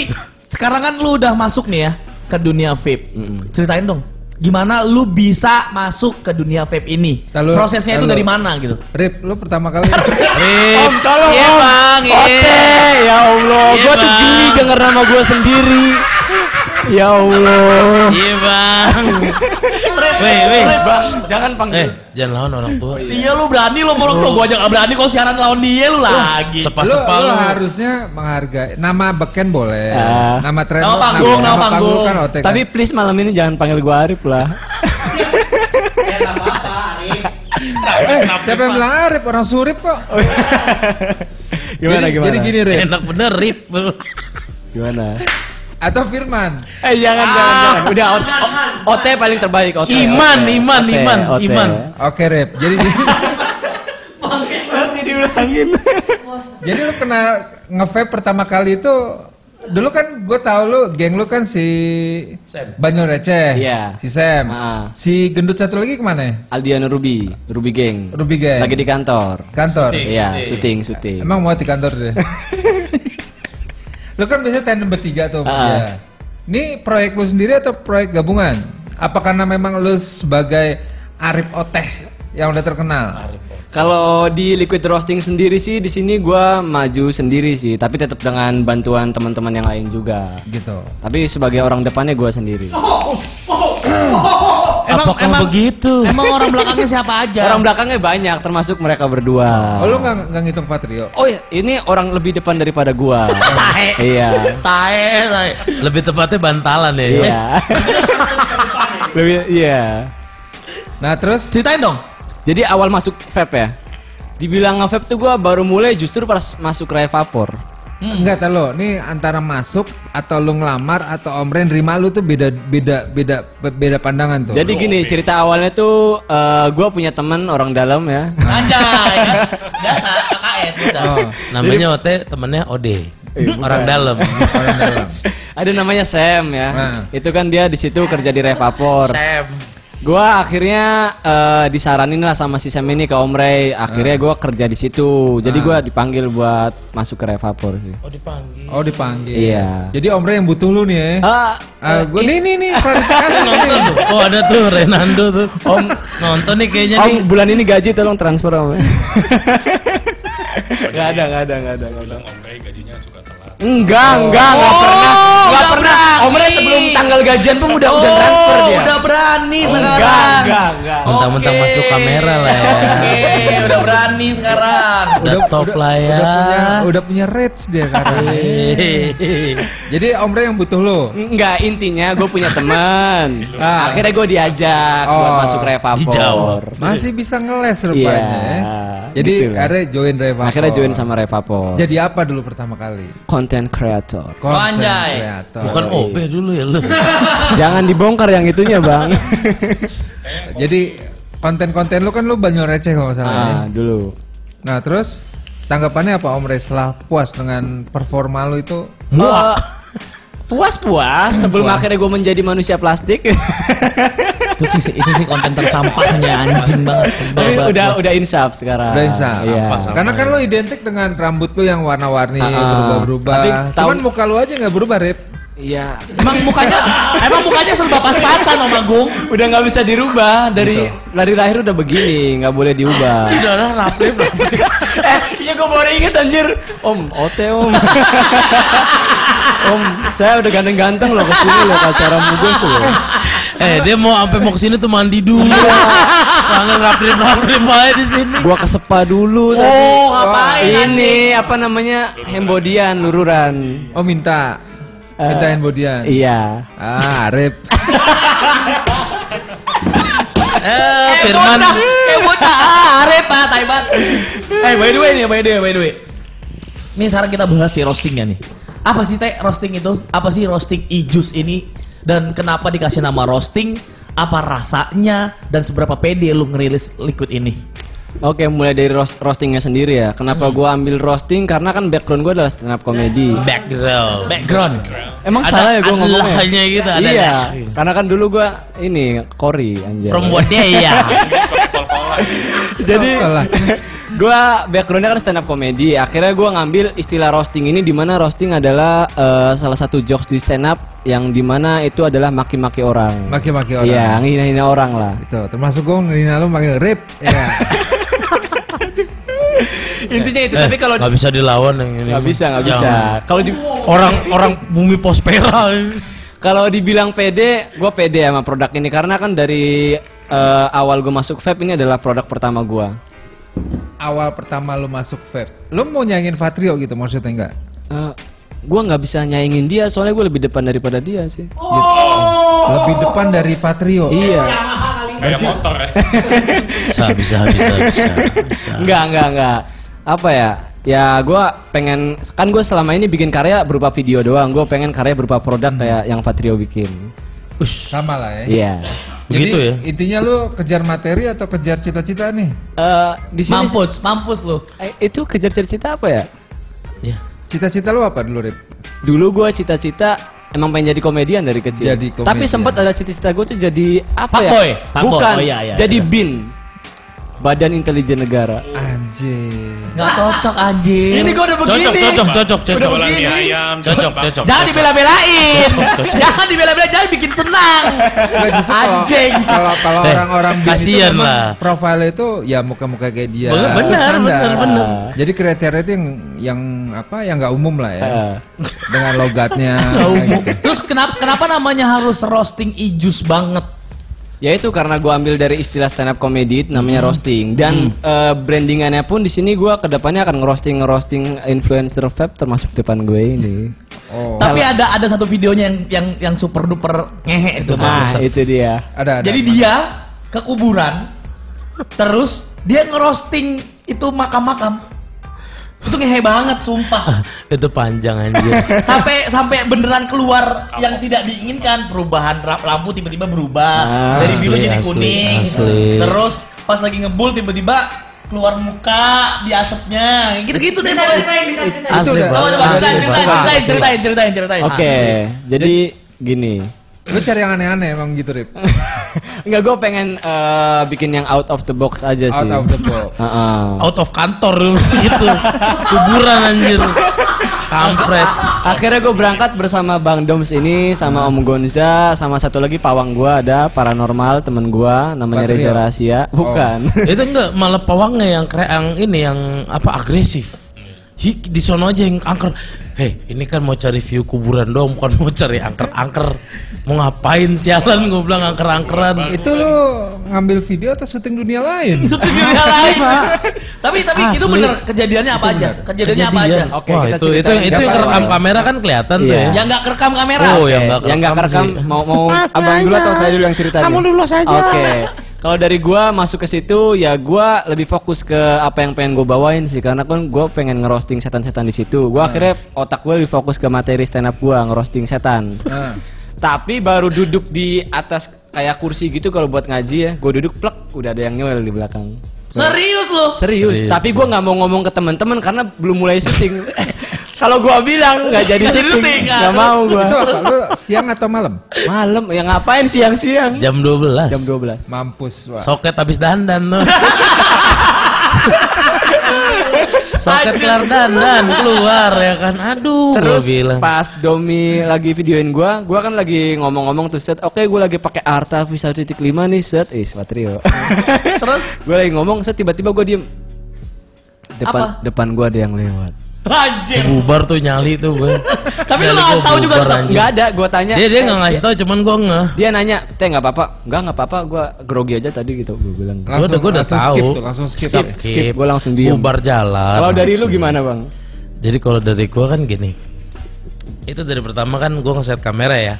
sekarang kan lu udah masuk nih ya ke dunia vape. Mm-mm. Ceritain dong. Gimana lu bisa masuk ke dunia vape ini? Lalu- Prosesnya itu lalu- dari mana gitu? Rip, lu pertama kali Rip. Om tolong Iya, om. Bang, iya. Oke, ya Allah, Iya, gua tuh geli denger nama gua sendiri. Ya Allah. Iya bang. Weh, weh. Bang, jangan Eh, panggil. jangan lawan orang tua. Iya lu berani lu mau lu gua aja gak berani kau siaran lawan dia lu lagi. Sepa-sepa lu, lu. lu harusnya menghargai nama beken boleh, Ah. nama tren Nama panggung, nama panggung. kan kan. Tapi please malam ini jangan panggil gua Arif lah. Ya apa-apa, Arif. eh, siapa yang bilang Arif orang surip kok? Gimana jadi, gimana? Jadi gini Rip, Enak bener Rip. Gimana? Atau Firman. Eh jangan jangan jangan. Udah OT, OT paling terbaik OT. Iman, OT. iman, OT, iman, OT. iman. Oke Rip, jadi Masih diulangin. jadi lu kena nge-vape pertama kali itu dulu kan gue tahu lu geng lu kan si Banyol Receh, Iya. si Sam, Ah. si gendut satu lagi ke mana? Aldiano Ruby, Ruby Gang. Ruby Gang. Lagi di kantor. Kantor. Iya, syuting, syuting. Emang mau di kantor deh. lu kan biasanya tandem bertiga tuh. Ah. ya. Ini proyek lu sendiri atau proyek gabungan? Apa karena memang lu sebagai Arif Oteh yang udah terkenal? Kalau di Liquid Roasting sendiri sih di sini gua maju sendiri sih, tapi tetap dengan bantuan teman-teman yang lain juga. Gitu. Tapi sebagai orang depannya gua sendiri. Apakah begitu? Emang orang belakangnya siapa aja? Orang belakangnya banyak, termasuk mereka berdua. Oh lu nggak nggak ngitung Patrio? Oh ya, ini orang lebih depan daripada gua. Tae. iya. Tae, tae. Lebih tepatnya bantalan ya. Iya. lebih iya. Nah terus Ceritain dong. Jadi awal masuk vape ya. Dibilang nge-vape tuh gua baru mulai justru pas masuk Raya Vapor. Enggak tahu lo, ini antara masuk atau lu ngelamar atau Om Ren nerima lu tuh beda beda beda beda pandangan tuh. Jadi gini, cerita awalnya tuh eh, gua punya teman orang dalam ya. Anjay kan. Biasa KKN udah. Oh, Namanya OT, temennya Ode. Orang dalam. orang dalam. Ada namanya Sam ya. Nah. Itu kan dia di situ kerja di Revapor. Sam. Gua akhirnya eh, disaranin lah sama si Sam ini ke Om Ray. Akhirnya gua kerja di situ. Jadi gua dipanggil buat masuk ke Revapor sih. Oh dipanggil. Oh dipanggil. Iya. Jadi Om Ren yang butuh lu nih ya. Ah, Ah, gua nih nih nih klarifikasi Nonton nih. tuh. Oh ada tuh Renando tuh. Om nonton nih kayaknya nih. Om bulan ini gaji tolong transfer Om. Gak ada, gak ada, gak ada, gak ada. Enggak, enggak, enggak Oh, pernah. Enggak udah pernah. berani. Om Ray sebelum tanggal gajian pun udah udah transfer Oh, dia. udah berani Enggak, sekarang. enggak, enggak. Mentang-mentang Oke. masuk kamera lah ya. Oke, udah berani sekarang. Udah top lah ya. Udah punya udah punya rates dia katanya. Hehehe. Jadi Om Ren yang butuh lu. Enggak, intinya gue punya teman. Ah. Akhirnya gue diajak buat Oh, masuk Revapor. dijawab. Masih bisa ngeles rupanya. Iya, ya. Jadi gitu lah. akhirnya join Reva. Akhirnya join sama Revapor. Jadi apa dulu pertama kali? Content creator. Content anjay. creator. Bukan OB dulu ya lu. Jangan dibongkar yang itunya, Bang. Jadi konten-konten lu kan lu banyak receh kalau nggak salah. ya. Ah, dulu. Nah terus tanggapannya apa Om Rey setelah puas dengan performa lu itu? Eh, puas-puas sebelum akhirnya gue menjadi manusia plastik. itu sih itu sih konten tersampahnya anjing banget. Tapi banget udah udah insaf sekarang. Udah insaf. Iya. Sampah, Karena kan lu identik dengan rambut lu yang warna-warni Ah, ah. berubah-berubah. Tapi Cuman tahun- muka lu aja nggak berubah Rip. Iya. Emang mukanya emang mukanya serba pas-pasan Om Agung. Udah nggak bisa dirubah dari dari lahir udah begini, nggak boleh diubah. Cidara rapip rapip. eh, iya gue baru inget anjir. Om, ote om. om, saya udah ganteng-ganteng loh ke sini loh acara mugus loh. Eh dia mau sampai mau ke sini tuh mandi dulu. Kangen rapip rapip aja di sini. Gua ke spa dulu tadi. Oh, ngapain? Ini apa namanya? Hembodian, lururan. Oh minta. Minta handbodian. Iya. Ah Rip. Eh Firman. Eh bocah, arep ah, taibat. Eh by the way nih, by the way, by the way. Nih sekarang kita bahas si roastingnya nih. Apa sih teh roasting itu? Apa sih roasting ijus ini? Dan kenapa dikasih nama roasting? Apa rasanya? Dan seberapa pede lu ngerilis liquid ini? Oke, mulai dari roast roastingnya sendiri ya. Kenapa gua ambil roasting? Karena kan background gua adalah stand up comedy. Background. Background. Emang Ada- salah ya gua ada ngomongnya? lahnya gitu, ada iya, lah. karena kan dulu gua ini Kori anjir. From what day ya. Jadi Gua backgroundnya kan stand up comedy. Akhirnya gua ngambil istilah roasting ini di mana roasting adalah eh, salah satu jokes di stand up yang di mana itu adalah maki-maki orang. Maki-maki orang. Iya, ngina-ngina orang lah. Itu termasuk gue ngirina lu manggil Rip. Iya. Intinya itu. Eh, Tapi kalau nggak bisa dilawan yang ini. nggak bisa, nggak bisa. Kalau di Orang orang bumi pospera. Kalau dibilang pede, gue pede sama produk ini karena kan dari eh, awal gue masuk vape ini adalah produk pertama gue. Awal pertama lu masuk vape. Lu mau nyanyiin Fatrio gitu maksudnya enggak? Uh, gue nggak bisa nyaingin dia soalnya gue lebih depan daripada dia sih. Lebih depan dari Fatrio. Iya. Kayak motor ya. Bisa bisa bisa bisa. bisa. Enggak enggak enggak. Apa ya? Ya gue pengen kan gue selama ini bikin karya berupa video doang. Gue pengen karya berupa produk kayak yang Patrio bikin. Ush, Sama lah ya. Iya. begitu Jadi, ya. Intinya lu kejar materi atau kejar cita-cita nih? Eh di sini Mampus, mampus lu. Eh, itu kejar cita-cita apa ya? Ya. Cita-cita lu apa dulu, Rip? Dulu gue cita-cita emang pengen jadi komedian dari kecil. Jadi komedian. Tapi sempat ada cita-cita gue tuh jadi apa Fuckboy, ya? fuckboy. Bukan. Oh, iya, iya, jadi iya. BIN. Badan Intelijen Negara. Anjir. Nggak cocok anjir. Ini gue udah Cocok begini. cocok cocok cocok. Jualan mie ayam. Cocok cocok. Jangan dibela-belain. Jangan dibela-belain, jangan bikin senang. Anjing. Kalau kalau Eh, orang-orang kasihan lah. Profil itu ya muka-muka kayak dia. Standar. bener, bener. Jadi kriteria itu yang yang apa yang nggak umum lah ya. Heeh. Dengan logatnya. Gitu. Terus kenapa kenapa namanya harus roasting ijus banget? Ya itu karena gue ambil dari istilah stand up comedy namanya Hmm. roasting dan eh, brandingannya pun di sini gue ke depannya akan ngerosting ngerosting influencer vape termasuk depan gue ini. Oh. Tapi ada ada satu videonya yang yang yang super duper ngehe itu. Nah itu dia. Ada ada. Jadi dia ke kuburan, terus dia ngerosting itu makam-makam. Itu ngehe banget, sumpah. Itu panjang anjir. sampai sampai beneran keluar yang tidak diinginkan perubahan lampu tiba-tiba berubah Ah, dari biru jadi kuning asli. terus pas lagi ngebul tiba-tiba keluar muka di asapnya gitu-gitu deh pokoknya. Asli ceritain, banget. ceritain, ceritain, ceritain, ceritain. Oke, jadi gini. Lu cari yang aneh-aneh emang gitu, Rip. Enggak gue pengen eh, bikin yang out of the box aja sih. Out of the box. Heeh. Out of kantor gitu. Kuburan anjir. Kampret. Akhirnya gue berangkat bersama Bang Doms ini sama Om Gonza sama satu lagi pawang gua ada paranormal temen gua namanya. Reza Rahasia. Bukan. itu enggak malah pawangnya yang kre yang ini yang apa agresif. Hi, di sono aja yang angker. Hei, ini kan mau cari view kuburan doang, bukan mau cari angker-angker. Mau ngapain sialan gue bilang angker-angkeran. Itu lu ngambil video atau syuting dunia lain? Itu dunia lain. tapi tapi itu bener kejadiannya apa aja? Kejadiannya apa aja? Oke, Wah, kita itu itu ceritain. itu yang kerekam kamera kan kelihatan tuh Iya. ya. Yang nggak kerekam kamera. Oh, yang nggak yang nggak kerekam kerekam sih. mau mau abang dulu atau saya dulu yang cerita kamu dulu saja oke kalau dari gua masuk ke situ ya gua lebih fokus ke apa yang pengen gua bawain sih karena kan gua pengen ngerosting setan-setan di situ gua akhirnya otak gua lebih fokus ke materi stand up gua ngerosting setan Nah, Tapi baru duduk di atas kayak kursi gitu kalau buat ngaji ya. Gue duduk plek, udah ada yang nyewel di belakang. Serius lo? Serius, Serius, tapi gue nggak mau ngomong ke teman-teman karena belum mulai syuting. Kalau gua bilang nggak jadi syuting, syuting, nggak kan? mau gua. Itu apa? Lu siang atau malam? Malam, ya ngapain siang-siang? Jam 12. Jam 12. Mampus, Wak. Soket habis dandan tuh. Soket kelar dandan keluar ya kan. Aduh, Terus gua bilang. pas Domi lagi videoin gua, gua kan lagi ngomong-ngomong tuh set, oke gua lagi pakai Arta V1.5 nih set, eh Patrio. Terus? gua lagi ngomong set tiba-tiba gua diem. Depan Apa? depan gua ada yang lewat. Anjir. bubar tuh nyali tuh gue. Tapi lu nggak gua tahu juga. Enggak ada, gua tanya. Dia dia eh, nggak ngasih tahu, cuman gue ngeh. Dia nanya, "Teh nggak apa-apa?" "Enggak, nggak apa-apa, gua grogi aja tadi gitu." Gua bilang. Gua udah- gua udah langsung tahu. skip tuh, langsung skip. Skip, skip, gua langsung diem. Bubar jalan. Kalau dari lu gimana, Bang? Jadi kalau dari gua kan gini. Itu dari pertama kan gua ngeset kamera ya.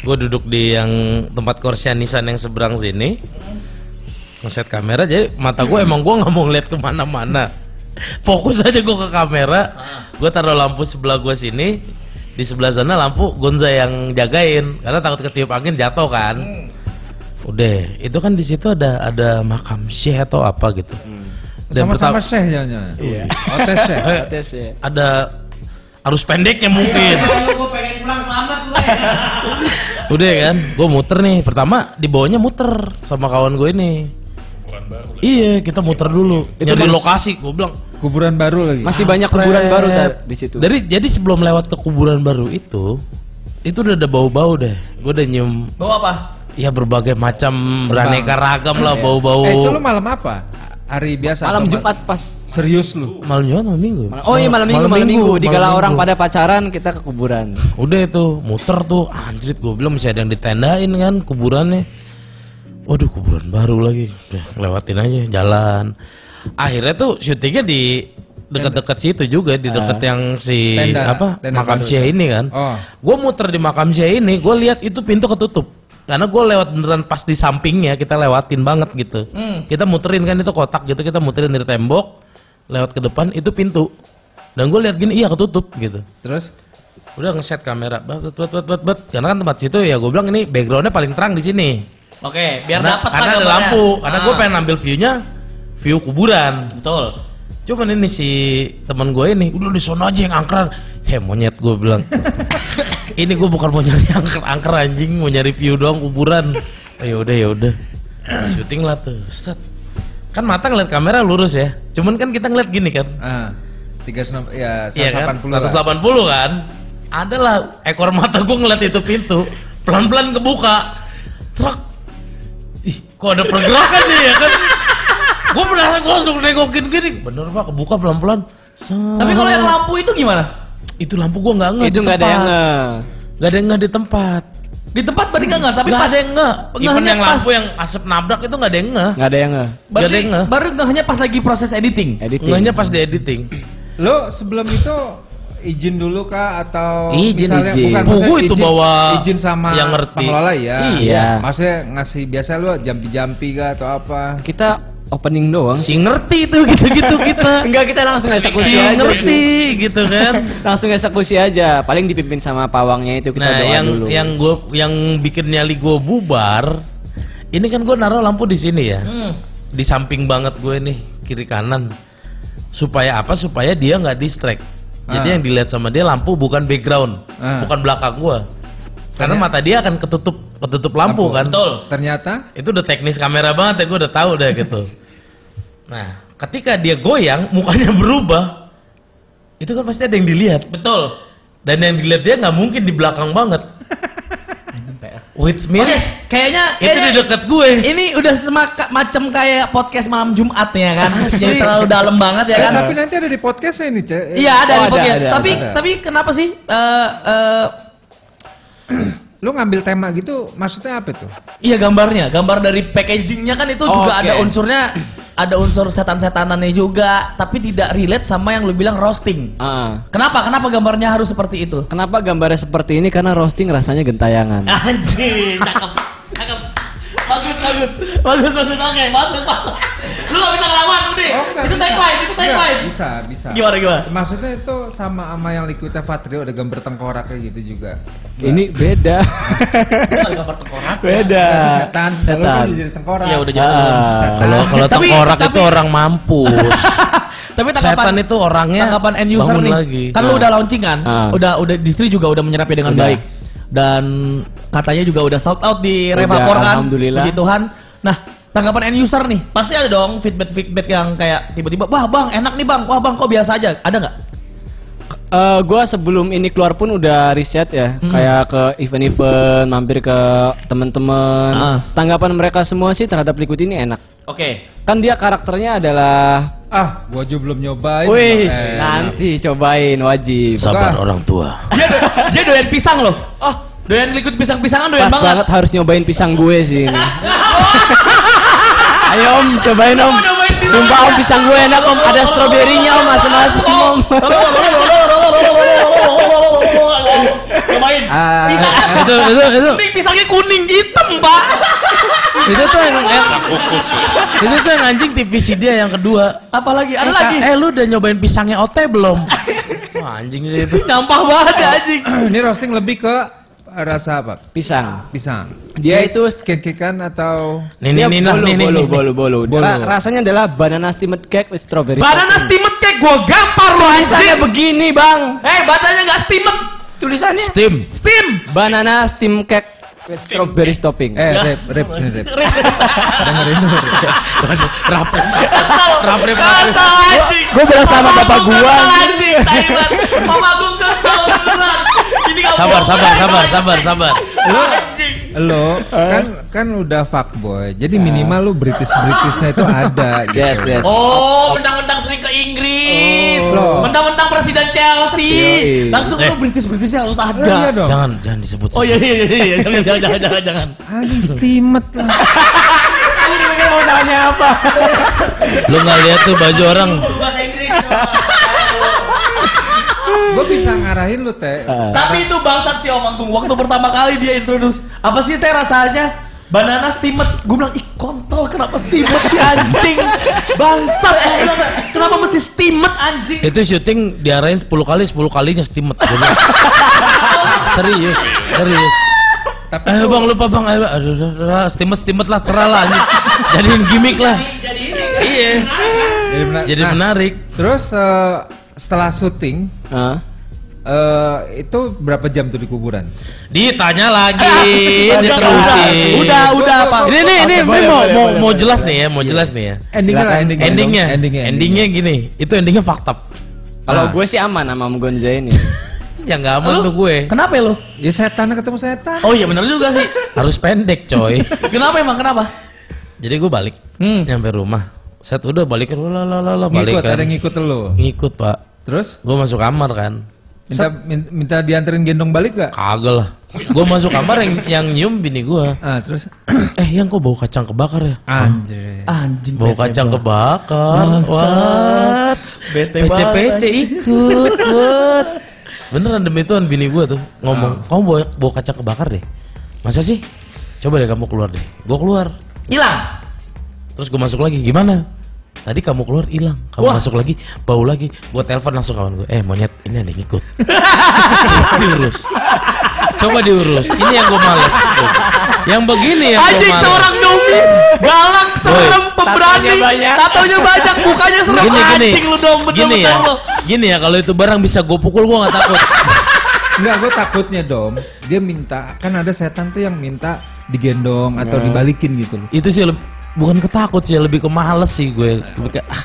Gua duduk di yang tempat Korsian Nissan yang seberang sini. Ngeset kamera jadi mata gua emang gua nggak mau ngeliat ke mana-mana. Fokus aja gua ke kamera. Gua taruh lampu sebelah gua sini. Di sebelah sana lampu Gonza yang jagain karena takut ketiup angin jatuh kan. Udah, itu kan di situ ada ada makam syekh atau apa gitu. Dan Sama-sama Syekh jangan. Iya. Oh, Syekh. Eh, ya. ada arus pendeknya mungkin. Gue pengen pulang selamat tuh. Udah kan, gue muter nih. Pertama di bawahnya muter sama kawan gue ini. Iya, kita muter dulu. Itu Nyari lokasi, gue bilang. Kuburan baru lagi. Masih banyak kuburan baru tar di situ. Dari jadi sebelum lewat ke kuburan baru itu, itu udah ada bau-bau deh. Gue udah nyium Bawa apa? ya berbagai macam beraneka ragam lah bau-bau. Eh, itu lu malam apa? Hari biasa. malam atau Jumat pas. Serius lu? Malam Jumat malam Minggu. Oh iya malam minggu, malam minggu. Dikala malam orang minggu. pada pacaran, kita ke kuburan. Udah itu muter tuh anjrit gue bilang masih ada yang ditendain kan kuburannya. Waduh kuburan baru lagi. Udah lewatin aja jalan. Akhirnya tuh syutingnya di dekat-dekat situ juga di dekat yang si Tenda- apa tenda makam Syekh ini kan. Oh. Gue muter di makam Syekh ini, gue lihat itu pintu ketutup. Karena gue lewat beneran pas di sampingnya kita lewatin banget gitu. Kita muterin kan itu kotak gitu kita muterin dari tembok lewat ke depan itu pintu. Dan gue lihat gini iya ketutup gitu Terus? udah ngeset kamera bet bet bet bet bet karena kan tempat situ ya gue bilang ini backgroundnya paling terang di sini Oke, biar dapat karena ada lampu karena gue pengen ambil viewnya view kuburan Betul. cuman ini si teman gue ini udah di sono aja yang angkeran he monyet gue bilang ini gue bukan mau nyari angker angker anjing mau nyari view doang kuburan ayo udah ya udah syuting lah tuh set kan mata ngeliat kamera lurus ya cuman kan kita ngeliat gini kan Ah. 300 ya Iya kan? 180 lah. 180 kan? Adalah ekor mata gue ngeliat itu pintu, pelan-pelan kebuka. Truk. Ih, kok ada pergerakan nih ya kan? Gue pernah gue langsung nengokin gini. Bener pak, kebuka pelan-pelan. Set. Tapi kalau yang lampu itu gimana? itu lampu gue nggak nge Itu nggak ada yang nge. nggak ada yang nge di tempat. Di tempat berarti nggak nggak, tapi Nggak pas ada yang nge. Even yang pas. lampu yang asap nabrak itu nggak ada yang nge. Nggak ada yang nge. Nggak ada yang nge. baru hanya pas lagi proses editing. Editing. Ngehnya pas di editing. Lo sebelum itu izin dulu kah atau Izin, misalnya izin. bukan Buku maksudnya itu izin, bawa izin sama yang ngerti. pengelola ya. Iya. Maksudnya ngasih biasa lu jampi-jampi kah atau apa? Kita opening doang. Si ngerti tuh gitu-gitu kita. Enggak kita langsung eksekusi Si aja. ngerti gitu kan. Langsung eksekusi aja. Paling dipimpin sama pawangnya itu kita nah, doa yang dulu. yang gue yang bikin nyali gue bubar, ini kan gue naruh lampu di sini ya, Hmm. di samping banget gue nih kiri kanan, supaya apa? Supaya dia nggak distract. Jadi Ah. yang dilihat sama dia lampu bukan background, Ah. bukan belakang gue, karena mata dia akan ketutup ketutup lampu, kan. Betul. Ternyata Itu udah teknis kamera banget ya, gue udah tahu deh gitu. Nah, ketika dia goyang, mukanya berubah, itu kan pasti ada yang dilihat. Betul. Dan yang dilihat dia nggak mungkin di belakang banget. Which means kayaknya itu kayaknya di dekat gue. Ini udah semaka, macam kayak podcast malam Jumat ya kan. Jadi terlalu dalam banget ya Eh, kan. tapi nanti ada di podcast ini, Cek. Iya ada Oh, di ada, podcast. ada, tapi ada. tapi kenapa sih eh eh, Lu ngambil tema gitu maksudnya apa tuh? iya gambarnya, gambar dari packagingnya kan itu Oh, juga oke. ada unsurnya ada unsur setan-setanannya juga, tapi tidak relate sama yang lu bilang roasting. Ah. Kenapa? Kenapa gambarnya harus seperti itu? Kenapa gambarnya seperti ini? Karena roasting rasanya gentayangan. Anjir, cakep, cakep. Bagus, bagus, bagus, bagus, oke, bagus, bagus. Lu gak bisa ngelawan udah. Oh, enggak itu tagline, itu tagline. Bisa, bisa. Gimana gimana? Maksudnya itu sama sama yang liquidnya Patrio ada gambar tengkorak kayak gitu juga. Ini beda. Gambar tengkorak. beda. Setan, kalau Setan. kan jadi tengkorak. Iya udah jadi. Ah. Kalau kalau tengkorak tapi- itu orang mampus. Tapi tanggapan Setan itu orangnya tanggapan end user bangun nih. lagi. Kan lu udah launching kan? Ah. Udah udah distri juga udah menyerapnya dengan Udah. baik. Dan katanya juga udah sold out di Udah, Revapor kan. alhamdulillah. Puji Tuhan. Nah, tanggapan end user nih. Pasti ada dong feedback-feedback yang kayak tiba-tiba, "Wah, Bang, enak nih, Bang. Wah, Bang, kok biasa aja." Ada nggak? Eh, gua sebelum ini keluar pun udah riset ya, kayak ke event-event, mampir ke teman-teman. Ah. Tanggapan mereka semua sih terhadap Liquid ini enak. Oke. Kan dia karakternya adalah Ah, gua aja belum nyobain. Wih, Eh, nanti cobain wajib. Sabar Bukan. orang tua. Dia do- dia doyan pisang loh. Oh, doyan liquid pisang-pisangan doyan Pas banget. banget harus nyobain pisang gue sih ini. Ayo om, cobain om. Sumpah om pisang gue enak om, ada stroberinya om, asam-asam om. Cobain. Ah, itu itu itu pisangnya kuning hitam, Pak. itu tuh yang eh, kukus. itu tuh yang anjing TVC dia yang kedua. Apalagi ada Eh, lagi. Eh lu udah nyobain pisangnya Ote belum? Wah anjing sih itu. Nyampah banget ya anjing. ini roasting lebih ke rasa apa? Pisang. Pisang. Dia itu Kek-kekan atau nih lah bolu, nih nih. bolu, bolu, bolu. Bolu. Ra- rasanya adalah banana steamed cake with strawberry. Banana steamed cake gua gampar loh Tulisannya begini bang. Eh, bacanya nggak steamed. Tulisannya Steam. Steam. banana steam cake with strawberry topping. eh rap rap sini rap. Dengerin dulu. Rap. Rapre. Kasar anjing. Gua bilang sama bapak gua. anjing. Mama Agung kesel. Ini Sabar sabar sabar sabar sabar. Anjing. Lo kan kan udah fuckboy. Jadi minimal lu British Britishnya itu ada gitu. Yes, yes. Oh, mentang-mentang sering ke Inggris. Oh. Mentang-mentang presiden Chelsea. Yoi. Langsung Eh. lu British-Britishnya harus Iya ada. dong. Jangan jangan disebut. Oh iya iya iya iya jangan jangan jangan jangan jangan. Anjing steamed lah. mau nanya apa? Lu nggak lihat tuh baju orang. Bahasa Inggris. Gue bisa ngarahin lu teh. Tapi itu bangsat si Om Agung waktu pertama kali dia introduce. Apa sih teh rasanya? Banana steamed. Gue bilang, ih kontol kenapa steamed si anjing? Bangsat. Bilang, Kenapa mesti steamed anjing? Itu syuting diarahin 10 kali 10 kalinya steamed. Serius, serius. Tapi Eh bang lupa bang, ayo aduh, aduh, aduh, steamed steamed lah cerah lah anjing. Jadiin gimmick lah. Iya. jadi, mena- Jadi Nah, menarik. Terus eh, setelah syuting Hah? eh, itu berapa jam tuh di kuburan? Ditanya lagi, diterusin. Udah udah apa? Ini ini, boleh, ini mau mau mau jelas nih ya, mau jelas nih ya. Endingnya endingnya. Endingnya, endingnya, endingnya gini. Itu endingnya fakta. Kalau Ah. gue sih aman sama Om Gonja ini. Ya nggak aman Lu? tuh gue. Kenapa ya lo? Ya setan ketemu setan. Oh iya benar juga sih. Harus pendek coy. Kenapa emang kenapa? Jadi gue balik, Hmm. nyampe rumah. Set udah balikan, lah lah lah lah Ngikut, balikan. ada yang ngikut lu. Ngikut pak. Terus Gue masuk kamar kan. minta min- minta dianterin gendong balik gak? Kagak lah. Gue masuk kamar yang yang nyium bini gue. Ah, terus Eh yang kok bau kacang kebakar ya? anjir. Anjing. Bau kacang kebakar. What? Bete PC anjing. ikut. What? Beneran demi Tuhan bini gue tuh ngomong, kamu bawa, bawa kacang kebakar deh. Masa sih? Coba deh kamu keluar deh. Gue keluar. Hilang. Terus gue masuk lagi. Gimana? Tadi kamu keluar hilang. Kamu Wah. masuk lagi, bau lagi. Gue telepon langsung kawan gue. Eh monyet, ini ada yang ikut. Coba diurus. Coba diurus. Ini yang gue males. tuh. Yang begini yang gue Anjing males. seorang Domi galak, serem, pemberani, Tatonya banyak. mukanya serem Gini gini. anjing lu dong Gini ya. lo. Gini ya kalau itu barang bisa gue pukul gue nggak takut. Enggak, gue takutnya dom. Dia minta, kan ada setan tuh yang minta digendong atau dibalikin gitu loh. itu sih bukan ketakut sih lebih ke males sih gue lebih ke ah,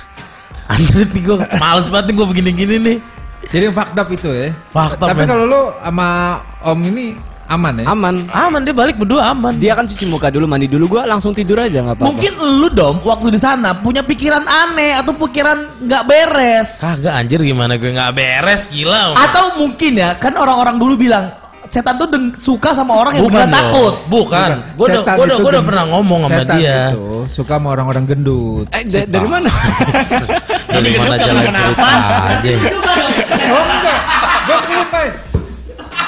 anjir nih gue males banget nih gue begini-gini nih Jadi up itu ya. Fucked up, Tapi kalau lu sama Om ini aman ya? Aman. aman dia balik berdua aman Dia kan cuci muka dulu, mandi dulu, gua langsung tidur aja nggak apa-apa. Mungkin lu dom waktu di sana punya pikiran aneh atau pikiran nggak beres. kagak anjir gimana gue nggak beres gila Atau mungkin ya kan orang-orang dulu bilang setan tuh deng- suka sama orang yang bukan beneran takut. bukan. Gue udah Setan gue udah gue udah pernah ngomong sama setan dia. itu suka sama orang-orang gendut. Eh, da- dari mana? dari mana jalan cerita aja. Oh gue selesai.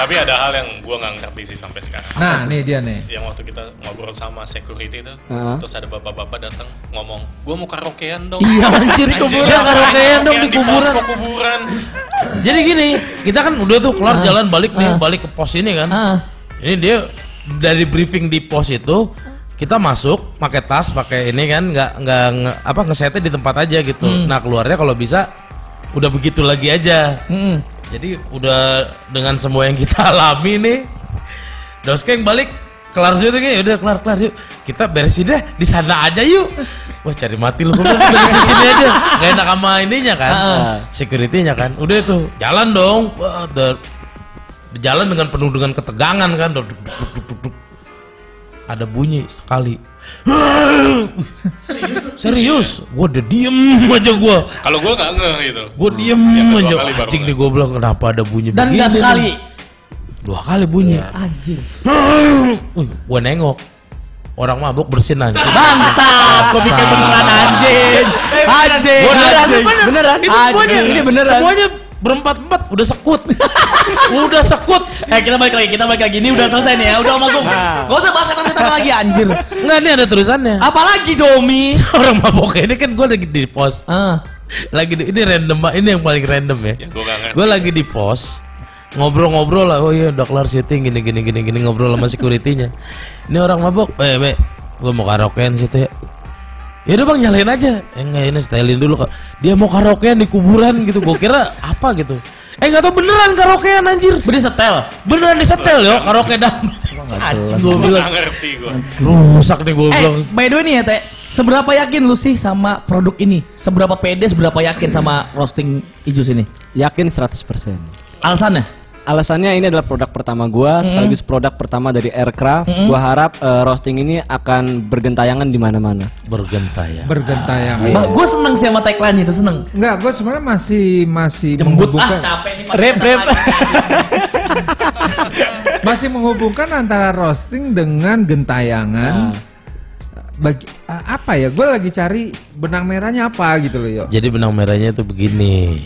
Tapi ada hal yang gue nggak ngerti sih sampai sekarang. Nah, nih dia nih. Yang waktu kita ngobrol sama security itu, Heeh. terus ada bapak-bapak datang ngomong, gue mau karaokean dong. Iya anjir di kuburan karaokean dong di kuburan. kuburan. Jadi gini, kita kan udah tuh kelar jalan balik nih, balik ke pos ini kan. Ah. Ini dia dari briefing di pos itu kita masuk pakai tas, pakai ini kan nggak nggak nge- apa ngesetnya di tempat aja gitu. Nah keluarnya kalau bisa udah begitu lagi aja. Mm. Jadi udah dengan semua yang kita alami nih, Doskeng balik kelar situ kan, udah kelar kelar yuk. Kita beresin deh di sana aja yuk. Wah cari mati lu beresin sini aja, gak enak sama ininya kan, securitynya kan. Udah tuh jalan dong, udah jalan dengan penuh dengan ketegangan kan, ada bunyi sekali. Serius, gua udah diem aja gua. Kalau gue nggak ngeh gitu. Gue diem Yang kedua aja Anjing nih gue bilang kenapa ada bunyi Dan begini nggak nih? sekali. Dua kali bunyi Anjir. Gue nengok Orang mabuk bersin anjing Bangsat, gue pikir beneran anjing. Anjing. Beneran, anjing. beneran. Itu semuanya Anjing. Ini beneran Semuanya berempat empat udah sekut udah sekut Eh kita balik lagi, kita balik lagi. Ini udah selesai nih ya, udah Om Agung. Gak usah bahas setan-setan lagi anjir. nggak ini ada tulisannya Apalagi Domi? orang mabok ini kan gue lagi di pos Ah. lagi di, ini random Pak. ini yang paling random ya Ya, gue lagi di pos ngobrol-ngobrol lah oh iya udah kelar syuting gini gini gini gini ngobrol sama securitynya ini orang mabok eh be gue mau karaokean situ ya ya udah bang nyalain aja eh enggak ini stylein dulu kak dia mau karaokean di kuburan gitu gue kira apa gitu eh nggak tau beneran karaokean anjir Bener setel. beneran disetel yo karaoke dangdut anjing gue bilang ngerti gue. rusak nih gue Eh, bilang by the way nih ya, Teh. Seberapa yakin lu sih sama produk ini? Seberapa pede, seberapa yakin sama roasting Ijus ini? Yakin 100%. Alasannya? Alasannya ini adalah produk pertama gua sekaligus produk pertama dari Aircraft. Gua harap eh, roasting ini akan bergentayangan di mana-mana. bergentayang Bergentayang. Bah, gue seneng sih sama tagline itu, seneng. Enggak, gue sebenarnya masih masih Jembut ah menghubungkan capek nih. Rep, rep. masih menghubungkan antara roasting dengan gentayangan. Bagi a- apa ya? Gue lagi cari benang merahnya apa gitu loh, yo. Jadi benang merahnya itu begini.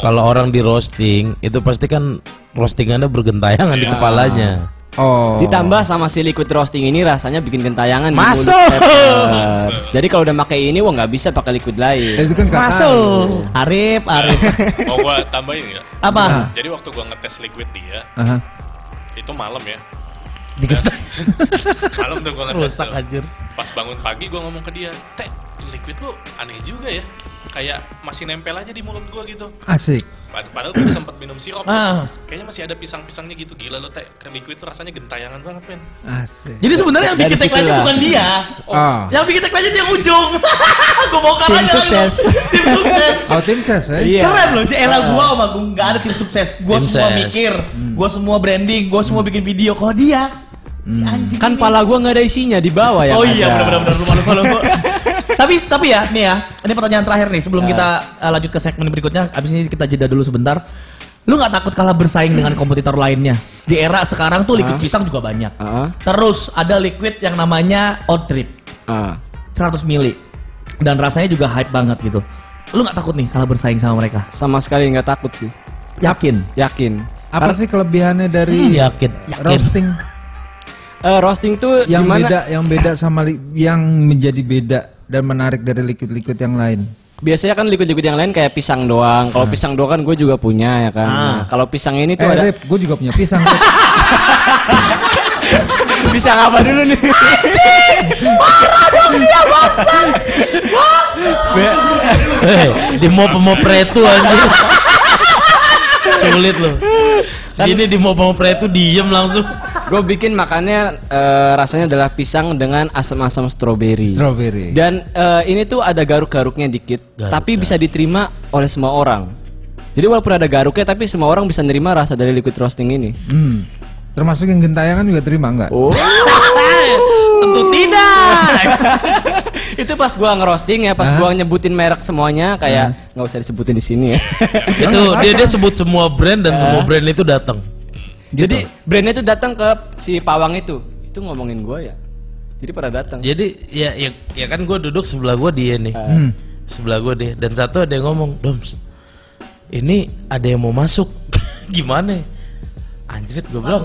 Kalau orang di roasting itu pasti kan roastingannya bergentayangan di kepalanya. Oh. Ditambah sama si liquid roasting ini rasanya bikin gentayangan di Masuk. mulut Peppers. Jadi kalau udah pakai ini wah nggak bisa pakai liquid lain. Itu kan Masuk. Arif, Arif. Mau gue tambahin nggak? Apa? Jadi waktu gue ngetes liquid dia, Aha. itu malam ya. Dikata Malam tuh gue ngetes rusak tuh. anjir. Pas bangun pagi gue ngomong ke dia, Teh, liquid lu aneh juga ya. Kayak masih nempel aja di mulut gue gitu. Asik. Pad- Padahal gue sempat minum sirup. Ah. Kayaknya masih ada pisang-pisangnya gitu. Gila lu teh, liquid tuh rasanya gentayangan banget men. Asik. Jadi sebenarnya yang bikin tagline bukan dia. Oh. Yang bikin tagline itu yang ujung. gue bongkar Tim aja. sukses. Tim sukses. Oh, tim ses ya? Iya. Keren loh, di era gua sama gua nggak ada tim sukses. Gua Tim semua ses. mikir, gua semua branding, gua semua bikin video. Kalau dia, si anjing Kan ini. pala gua nggak ada isinya di bawah ya. Oh iya benar benar lupa lupa lupa. Tapi tapi ya nih ya, ini pertanyaan terakhir nih sebelum kita uh, lanjut ke segmen berikutnya. Abis ini kita jeda dulu sebentar. Lu nggak takut kalah bersaing dengan kompetitor lainnya? Di era sekarang tuh liquid pisang juga banyak. Ah, Terus ada liquid yang namanya Oat Trip ah. 100 mili dan rasanya juga hype banget gitu. Lu nggak takut nih kalah bersaing sama mereka? Sama sekali nggak takut sih. Yakin? Yakin. Apa sih kelebihannya dari Yakin, yakin. roasting Eh, roasting tuh yang gimana? beda yang beda sama yang menjadi beda dan menarik dari liquid-liquid yang lain? Biasanya kan liquid-liquid yang lain kayak pisang doang. Kalau pisang doang kan gue juga punya ya kan. Ah. Nah, Kalau pisang ini tuh Eh, ada gue juga punya pisang. Pisang apa dulu nih? Eh, di mau mau pretu anjir. Sulit loh. Sini di mau mau pretu diem langsung. gue bikin makannya eh, rasanya adalah pisang dengan asam-asam stroberi. Strawberry. Dan eh, ini tuh ada garuk-garuknya dikit, Garuk, tapi bisa diterima oleh semua orang. Jadi walaupun ada garuknya, tapi semua orang bisa nerima rasa dari liquid roasting ini. Hmm. Termasuk yang gentayangan juga terima nggak? Oh. Tentu tidak. itu pas gua ngerosting ya, pas Hah? gua nyebutin merek semuanya kayak nggak usah disebutin di sini ya. itu dia dia sebut semua brand dan semua brand itu datang. Jadi brandnya tuh datang ke si pawang itu, itu ngomongin gua ya. Jadi pada datang. Jadi ya ya, ya kan gue duduk sebelah gue dia nih. Hmm. Sebelah gue dia dan satu ada yang ngomong, "Doms, ini ada yang mau masuk." Gimana? anjrit gue bilang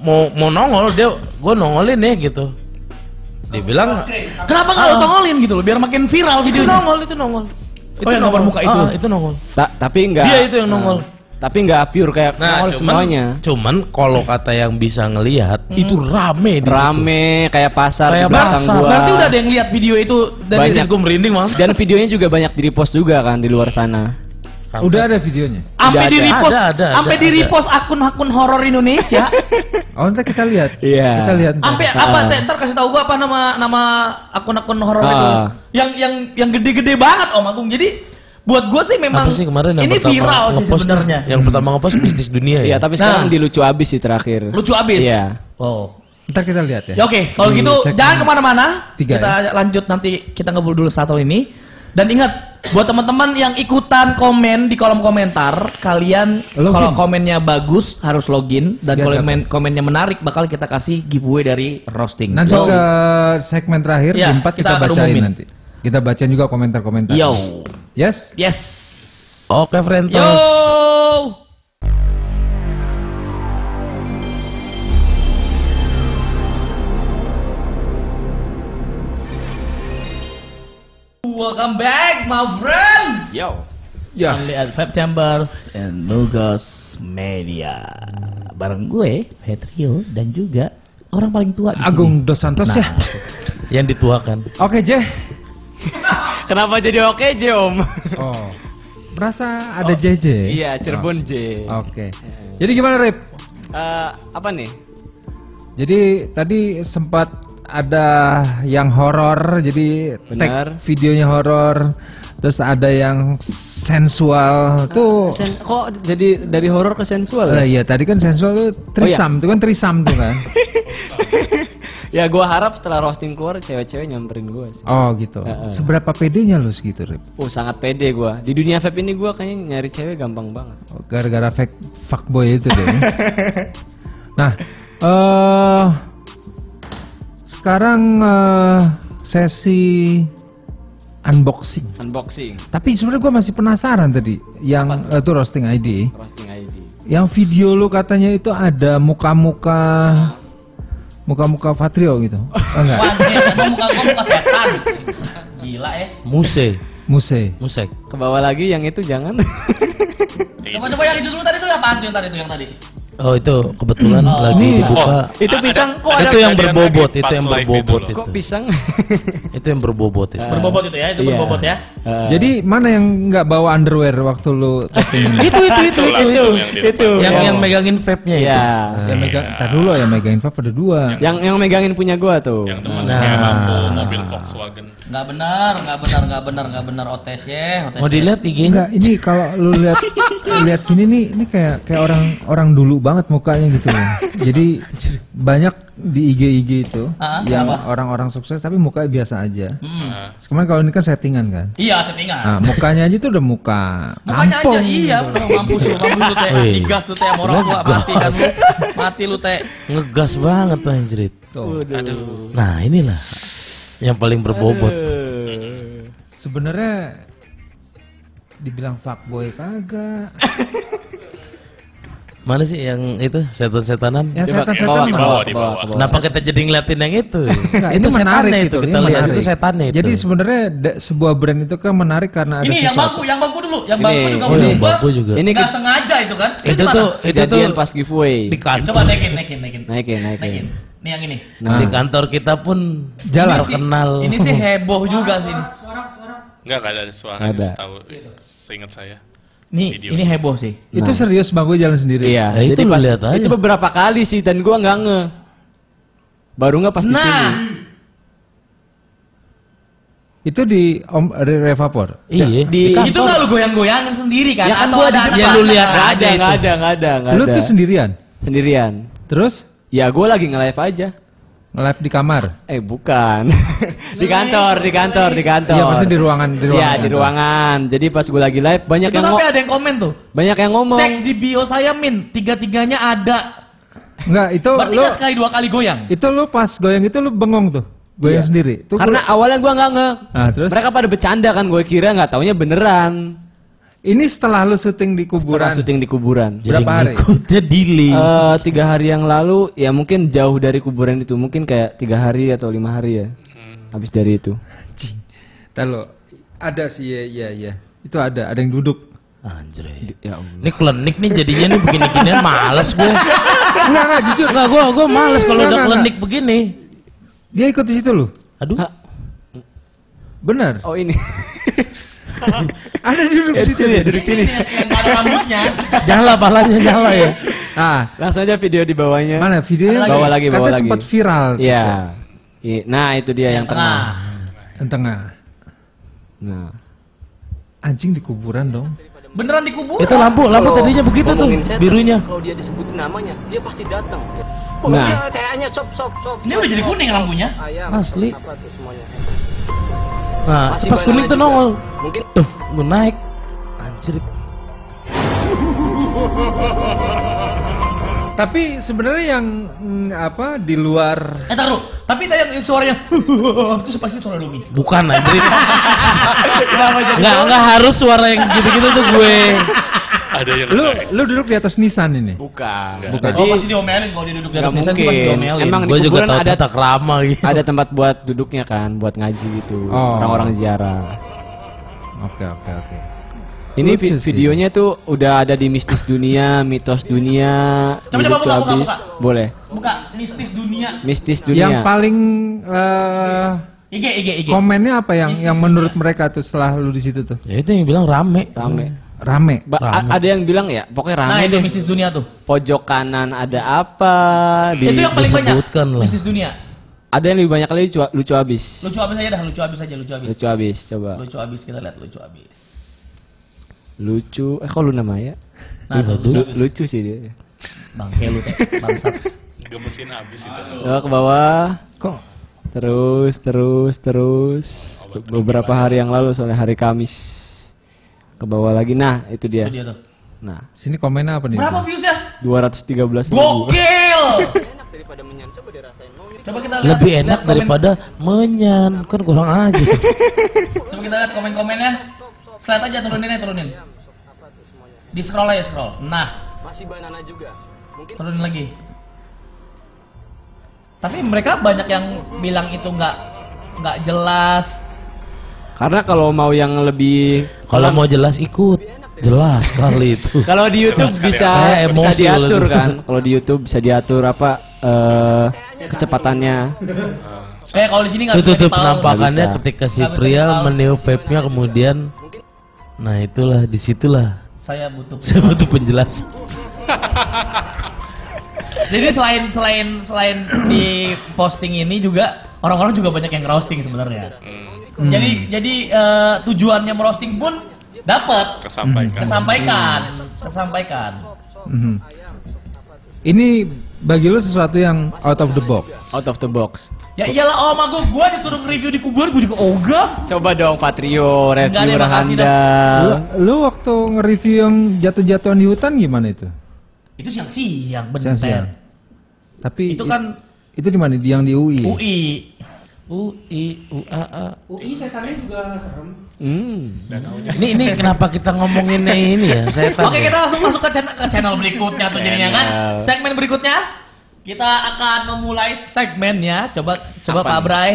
mau mau nongol dia gue nongolin ya gitu dia bilang Kenapa nggak lo tongolin gitu loh biar makin viral itu videonya? nongol itu nongol Oh, yang gambar muka itu? Ah, itu nongol Ta- tapi enggak. Dia itu yang nongol. tapi enggak pure kayak nah nongol cuman semuanya. cuman kalau kata yang bisa ngelihat itu rame di situ. Rame kayak pasar Kayak di belakang pasar. gua. Berarti udah ada yang lihat video itu dari Banyak. gue merinding mas Dan videonya juga banyak di repost juga kan di luar sana. Udah ada videonya. sampai Udah di repost, Ada, ada, sampai di repost akun-akun horor Indonesia. Oh, ntar kita lihat. Iya. Kita lihat. ntar. Sampai apa? Teh, Ntar kasih tahu gua apa nama nama akun-akun horor itu. Ah. Yang yang yang gede-gede banget Om Agung. Jadi buat gua sih memang apa sih kemarin yang ini viral sih sebenarnya. yang pertama ngepost bisnis dunia ya Iya, tapi sekarang Nah. di lucu abis sih terakhir. Lucu abis. Iya. Oh. Ntar kita lihat ya. Ya oke, kalau Di gitu jangan ke mana-mana. kita lanjut nanti kita ngobrol dulu satu ini. Dan ingat, buat teman-teman yang ikutan komen di kolom komentar, kalian kalau komennya bagus harus login dan Biar kalau komen- komennya menarik bakal kita kasih giveaway dari roasting. Nanti So, ke segmen terakhir Iya, di empat kita kita, bacain umumin. nanti. Kita bacain juga komentar-komentar. Yo. Yes. Yes. oke Frentos Yo. Welcome back, my friend. Yo. Ya. Only at Fab Chambers and Logos Media. Bareng gue, Petrio dan juga orang paling tua di Agung. Dos Santos Nah, ya. yang dituakan Oke, Jeh. Kenapa jadi oke, J, Om? Oh. Berasa ada JJ. Iya, Cirebon J. Oh, Oke. Jadi gimana, Rip? Eh, apa nih? Jadi tadi sempat ada yang horor, jadi Benar. tag videonya horor. Terus ada yang sensual tuh. Sen- kok jadi dari horor ke sensual? Lah ya? iya tadi kan sensual tuh trisam, itu kan trisam tuh kan. ya gua harap setelah roasting keluar cewek-cewek nyamperin gua sih. Oh gitu. Heeh. Seberapa pedenya lu segitu, Rip? Oh, sangat pede gua. Di dunia vape ini gua kayaknya nyari cewek gampang banget. Oh, Gara-gara fake fuckboy itu deh. nah, eh sekarang eh, sesi unboxing. Unboxing, Tapi sebenarnya gue masih penasaran tadi yang eh, itu roasting ID. roasting ID. Yang video lu katanya itu ada muka-muka muka-muka Patrio gitu. Oh, enggak. Wah, muka gua muka setan. Gila ya. muse Muse. musek Ke bawah lagi yang itu jangan. Coba-coba yang itu dulu tadi tuh apaan tuh yang tadi tuh yang tadi? Oh itu kebetulan lagi ini- dibuka itu pisang kok ada itu yang berbobot itu yang itu berbobot itu kok pisang? itu yang berbobot itu Berbobot itu ya, itu Iya. berbobot ya. Eh, Jadi mana yang nggak bawa underwear waktu lu itu itu itu Itu yang depan. itu. yang Oh. yang megangin vape nya itu Iya. yang megang, tar dulu ya megangin vape ada dua. yang yang megangin punya gua tuh. Yang depan Nah. lampu mobil Volkswagen. Enggak benar, enggak benar, enggak benar, enggak benar OTS ya, OTS. mau dilihat IG-nya Enggak, ini kalau lu lihat lihat gini nih, ini kayak kayak orang orang dulu banget mukanya gitu loh. Jadi banyak di IG IG itu Ah, yang kenapa? orang-orang sukses tapi mukanya biasa aja. Hmm. Kemarin kalau ini kan settingan kan. Iya, settingan. Nah, mukanya aja tuh udah muka Makanya aja iya, bener, mampus lu, mampus lu teh. Digas lu teh sama orang tua mati kan lu. Mati lu teh. ngegas banget anjrit Aduh. nah inilah yang paling berbobot Sebenarnya dibilang fuckboy kagak. mana sih yang itu setan-setanan Yang setan-setan Di bawah, di bawah, bawah. ke bawah. Kenapa kita jadi ngeliatin yang itu? Enggak, itu ini menarik setannya gitu, itu ini kita lihat menarik. itu setannya itu. Jadi sebenarnya sebuah brand itu kan menarik karena ada Ini yang bangku, yang bangku dulu, yang bangku juga oh, yang bangku juga. Ini Nggak sengaja itu kan? itu tuh itu tuh pas giveaway. di kantor. Coba naikin, naikin, naikin. Naikin, naikin. Naikin. Ini yang ini. Nah. Di kantor kita pun Jalan. terkenal. Ini sih heboh juga sih ini. Enggak, enggak ada suara ada. setahu seingat saya. Nih, Video. ini heboh sih. Itu serius bangku jalan sendiri. Iya, Ya, itu pas lihat aja. itu beberapa kali sih dan gua nggak nge. Baru nggak pas di sini. Nah, Itu di Om Re- Revapor. Iya. Di- kantor. itu nggak lu goyang-goyangin sendiri kan? Ya kan Atau gua ada di anak Ya, lu lihat Nggak aja ada, itu. nggak ada, nggak ada, Lu ada. tuh sendirian. Sendirian. Terus Ya gua lagi nge-live aja. nge-live di kamar. Eh bukan. di kantor, di kantor, di kantor. Iya, pasti di ruangan di Iya, ruangan. di ruangan. Jadi pas gue lagi live banyak Itu yang sampai ada yang komen tuh. banyak yang ngomong. Cek di bio saya min, tiga-tiganya ada. Enggak, itu Berarti lu sekali dua kali goyang. itu lu pas goyang itu lu bengong tuh. Goyang Iya. sendiri. Tuh Karena awalnya gua nggak nge. Ah, terus? Mereka pada bercanda kan, gue kira nggak taunya beneran. Ini setelah lu syuting di Setelah kuburan. syuting di kuburan. Jadi Berapa hari? ngikutnya delay. Eh, tiga hari yang lalu ya mungkin jauh dari kuburan itu mungkin kayak tiga hari atau lima hari ya habis dari itu Cing. Ntar lo, ada sih ya, ya, ya. Itu ada, ada yang duduk. Anjir. ya Allah Ini klinik nih jadinya nih begini-ginian males gue. Enggak, enggak, jujur. Enggak, gue gue males kalau udah klinik begini. Dia ikut di situ loh. Aduh. Hah? Bener. oh ini Ada di duduk di situ. sini ya duduk sini Yang ada rambutnya. Nyala palanya nyala ya. Ah, langsung aja video di bawahnya mana lagi. Bawa lagi, bawa Katanya lagi. sempat viral. Iya I- nah itu dia yang, tengah Yang tengah. nah Anjing di kuburan dong. Beneran dikubur. Itu lampu, lampu tadinya begitu tuh, setan, birunya. kalau dia disebutin namanya dia pasti datang Nah. kayaknya sop sop sop Ini udah jadi kuning lampunya. ayam Asli. apa tuh semuanya Nah, Masih pas kuning tuh nongol. mungkin Tuh, gue naik. Anjir. Tapi sebenarnya yang mm, apa di luar Eh taruh, tapi tadi yang suaranya itu pasti suara Domi. Bukan anjir. Enggak, enggak harus suara yang gitu-gitu tuh gue. Ada yang lu naik. lu duduk di atas Nissan ini. bukan Bukan. Oh pasti diomelin kalau dia duduk di atas Nggak nisan sih pasti mungkin. diomelin. Emang di Gue juga kuburan tahu ada tata krama gitu. ada tempat buat duduknya kan buat ngaji gitu Oh. orang-orang ziarah Oke oke oke. ini vi- videonya tuh udah ada di mistis dunia mitos dunia Coba, coba, buka, buka, abis. buka. boleh Buka mistis dunia. mistis Yang dunia paling eh, IG IG IG. komennya apa yang Mistis yang menurut mereka tuh setelah lu di situ tuh? Ya itu yang bilang rame. rame Rame. Ba- Rame. ada yang bilang ya pokoknya rame Nah itu deh mistis dunia tuh. pojok kanan ada apa di itu yang paling banyak. disebutkan lah. Mistis dunia. ada yang lebih banyak lagi lucu, lucu abis Lucu abis aja dah, lucu abis aja, lucu abis. lucu abis coba Lucu abis kita lihat lucu abis. lucu eh kok lu namanya Nah, lucu Lu- abis. lucu sih dia Bangke lu teh, bangsat. Gemesin habis itu. Coba ke bawah Kok Terus, terus, terus. Be- Beberapa hari yang lalu soalnya hari Kamis. Ke bawah lagi. Nah, itu dia. Itu dia tuh. Nah, sini komennya apa nih? Berapa viewsnya? 213 ribu. Gokil. Coba kita lihat. Lebih lihat enak komen- daripada menyan. Kan kurang aja. Coba kita lihat komen-komennya. Slide aja turunin aja turunin. Di scroll aja scroll. Nah, Masih banana juga. Mungkin turunin lagi. Tapi mereka banyak yang bilang itu nggak nggak jelas. Karena kalau mau yang lebih Kalau mau jelas ikut. Jelas sekali itu. kalau di YouTube Jelas bisa Saya bisa emosi diatur kan. Kalau di YouTube bisa diatur apa eh kecepatannya. Eh kalau di sini nggak dipause. penampakannya ketika si pria meniup vape-nya kemudian Nah itulah di situlah Saya butuh. saya butuh penjelasan. Jadi selain selain selain di posting ini juga orang-orang juga banyak yang roasting sebenarnya. Hmm. Jadi jadi eh, tujuannya merosting pun dapat Kesampaikan. kesampaikan kesampaikan. Mhm. Ini bagi lu sesuatu yang out of the box. Out of the box. Ya iyalah oh sama gue, gue disuruh review di kuburan gue juga ogah. Coba dong Patrio review Rahanda. Lu, lu waktu nge-review yang jatuh-jatuhan di hutan gimana itu? Itu siang-siang bener. Tapi Itu kan itu di mana? Di yang di UI. UI. U I U A A. U I setannya juga serem. Hmm. Ini ini kenapa kita ngomongin ini ya? Saya Oke, kita langsung masuk ke channel, ke channel berikutnya tuh jadinya kan. Segmen berikutnya kita akan memulai segmennya. Coba coba Apa Pak Bray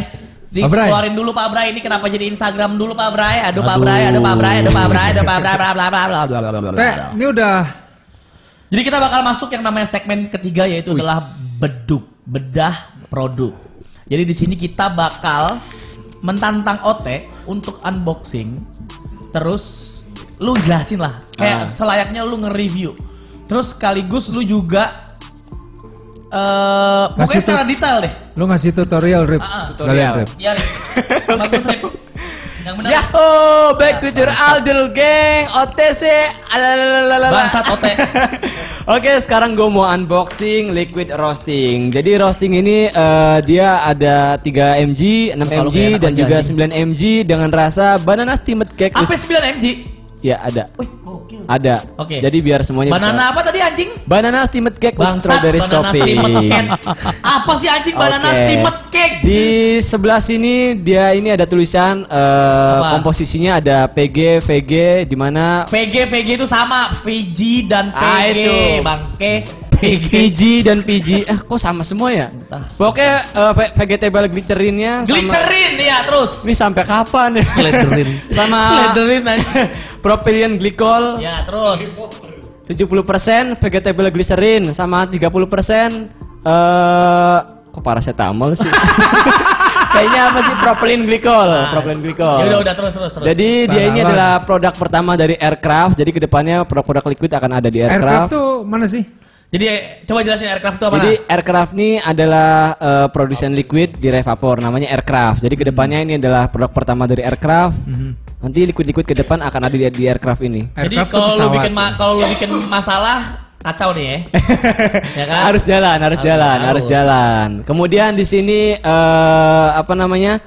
dikeluarin dulu Pak Bray ini kenapa jadi Instagram dulu Pak Bray? Aduh, Pak Bray, aduh Pak Bray, aduh Pak Bray, aduh Pak Bray, bla bla bla bla bla bla. Ini udah jadi kita bakal masuk yang namanya segmen ketiga yaitu adalah beduk, bedah produk. Jadi di sini kita bakal mentantang Ote untuk unboxing. Terus lu jelasin lah kayak selayaknya lu nge-review. Terus sekaligus lu juga eh pokoknya secara detail deh. lu ngasih tutorial Rip. Ah, ah. Tutorial. Rip. Iya, Rip. Bagus, Rip. Yang benar. Yahoo, back with your Aldel gang, OTC, alalalala. Bangsat Ote. Oke, sekarang gue mau unboxing liquid roasting. Jadi roasting ini eh, dia ada 3 mg, 6 Kalau mg dan juga anjing. 9 mg dengan rasa banana steamed cake. Apa 9 mg? Ya ada. Wih, Ada. Oke. Jadi biar semuanya bisa- Banana apa tadi anjing? Banana steamed cake with Bangsat, strawberry banana topping. steamed cake. Apa sih anjing banana Oke. steamed cake? Di sebelah sini dia ini ada tulisan Apa? komposisinya ada PG, VG di mana PG VG itu sama VG dan PG Ah, itu. bangke PG dan PG eh kok sama semua ya? Entah. Pokoknya eh, ve- vegetable glycerinnya sama Glycerin ya terus. ini sampai kapan ya? Slytherin. sama Slytherin aja. propylene glycol Ya terus. 70% vegetable glycerin sama 30% eh kok paracetamol sih? Kayaknya apa sih propylene glycol, propylene glycol. Ya udah udah terus terus terus. Jadi dia ini adalah produk pertama dari aircraft. Jadi ke depannya produk-produk liquid akan ada di Aircraft aircraft. tuh mana sih? Jadi coba jelasin aircraft itu apa? Jadi nah? aircraft ini adalah eh, produsen liquid di vapor namanya aircraft. Jadi ke depannya ini adalah produk pertama dari aircraft. Nanti liquid-liquid ke depan akan ada di, di aircraft ini. Jadi Aircraft kalau lu bikin ma- kalau lu bikin masalah kacau nih ya. ya kan? harus jalan, harus Harus, jalan, harus harus. jalan. Kemudian di sini eh, apa namanya?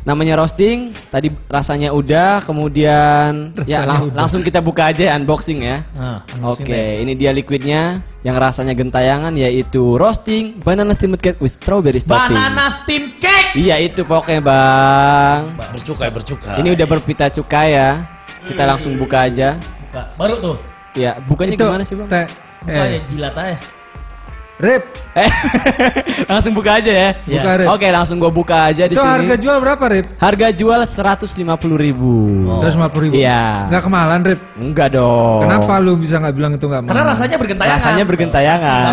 Namanya roasting. Tadi rasanya udah, kemudian ya Rasanya lang- udah. langsung kita buka aja unboxing ya. Nah, Oke, ini dia liquidnya yang rasanya gentayangan yaitu roasting banana steamed cake with strawberry topping. Banana steam cake. Iya itu pokoknya bang. Bercukai bercukai. Ini udah berpita cukai ya. Kita langsung buka aja. Buka. Baru tuh. Ya, bukanya Itu gimana sih bang? Teh, Buka ya eh, jilat aja. Rip, Eh, langsung buka aja ya. Iya. buka Rip. Oke, langsung gua buka aja di itu sini. harga jual berapa Rip? Harga jual 150.000 ribu. Oh. 150 ribu. Iya. Nggak kemahalan Rip. Enggak dong. Kenapa lu bisa nggak bilang itu nggak mahal? Karena rasanya bergentayangan. Rasanya bergentayangan.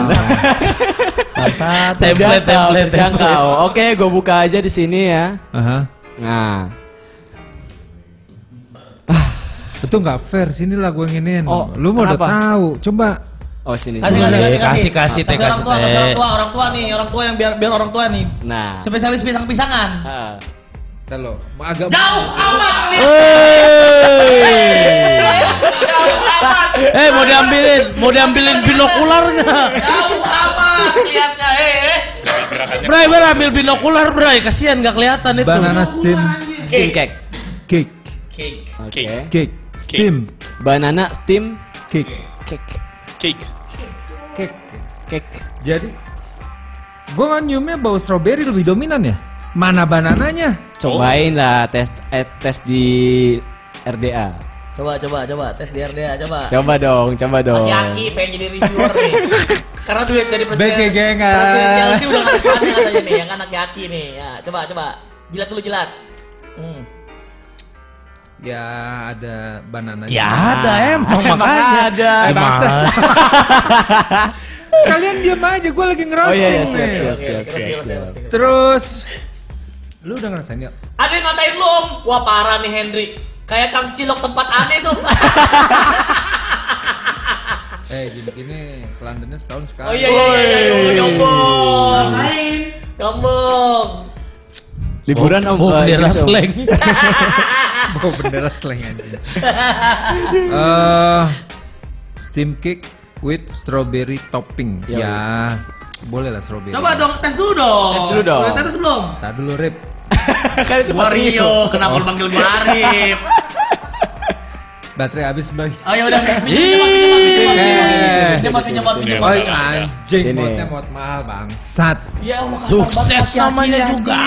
Bangsat. Template, template, terjangkau. Oke, gue buka aja di sini ya. Aha. Nah, Itu nggak fair. Sini lah gue nginin. Oh, lu mau udah tahu. Coba. Oh sini. Kasih, coba. kasih, kasih, Kasih, kasih, teh, orang kasih, tua, kasih teh. orang tua, orang tua nih, orang tua yang biar biar orang tua nih. Nah. Spesialis pisang-pisangan. Ah. Ntar lo, agak Jauh amat nih. Jauh amat. Eh mau diambilin, mau diambilin binokular nggak? Jauh amat lihatnya. Eh, eh. Bray, bray ambil binokular, Bray. Kasihan nggak kelihatan itu. banana steam Steam cake. cake. Cake. Oke. Cake. Steam Banana steam cake. cake. Cake. Cake. Cake. Jadi gue kan nyiumnya bau strawberry lebih dominan ya. Mana banananya? Cobain lah tes eh, tes di RDA. Coba, coba, coba. Tes di RDA, coba. Coba dong, coba dong. Aki-aki pengen jadi reviewer nih. Karena duit dari presiden. Beke gengan. Presiden Chelsea udah nggak ada katanya nih, yang anak aki nih. Ya, coba, coba. Jilat dulu jilat. Hmm. Ya ada banananya. Ya ada emang Emang makanya. ada. Gimana? Kalian diam aja, gue lagi Oh ngerosting iya, iya nih. siap, siap, siap, siap, terus, lu udah ngerasain ya? Ada yang ngatain lu om. Wah parah nih Henry. Kayak Kang Cilok tempat aneh tuh. Eh gini-gini Londonnya setahun sekali. oh iya iya iya. iya, iya. Nyombong. Liburan om. Mau bendera gitu. slang. Bawa bendera slang aja. Eh, steam cake with strawberry topping. Ya, Ya, boleh lah strawberry. Coba dong tes dulu dong. Tes dulu dong. Tes belum? Tar dulu Rip. kan itu Gua Rio, kenapa lu panggil gua Arif? baterai habis bang. Oh ya udah. pinjam pinjam pinjam pinjam. Oh anjing pinjam pinjam mahal bangsat. Ya Sukses namanya juga.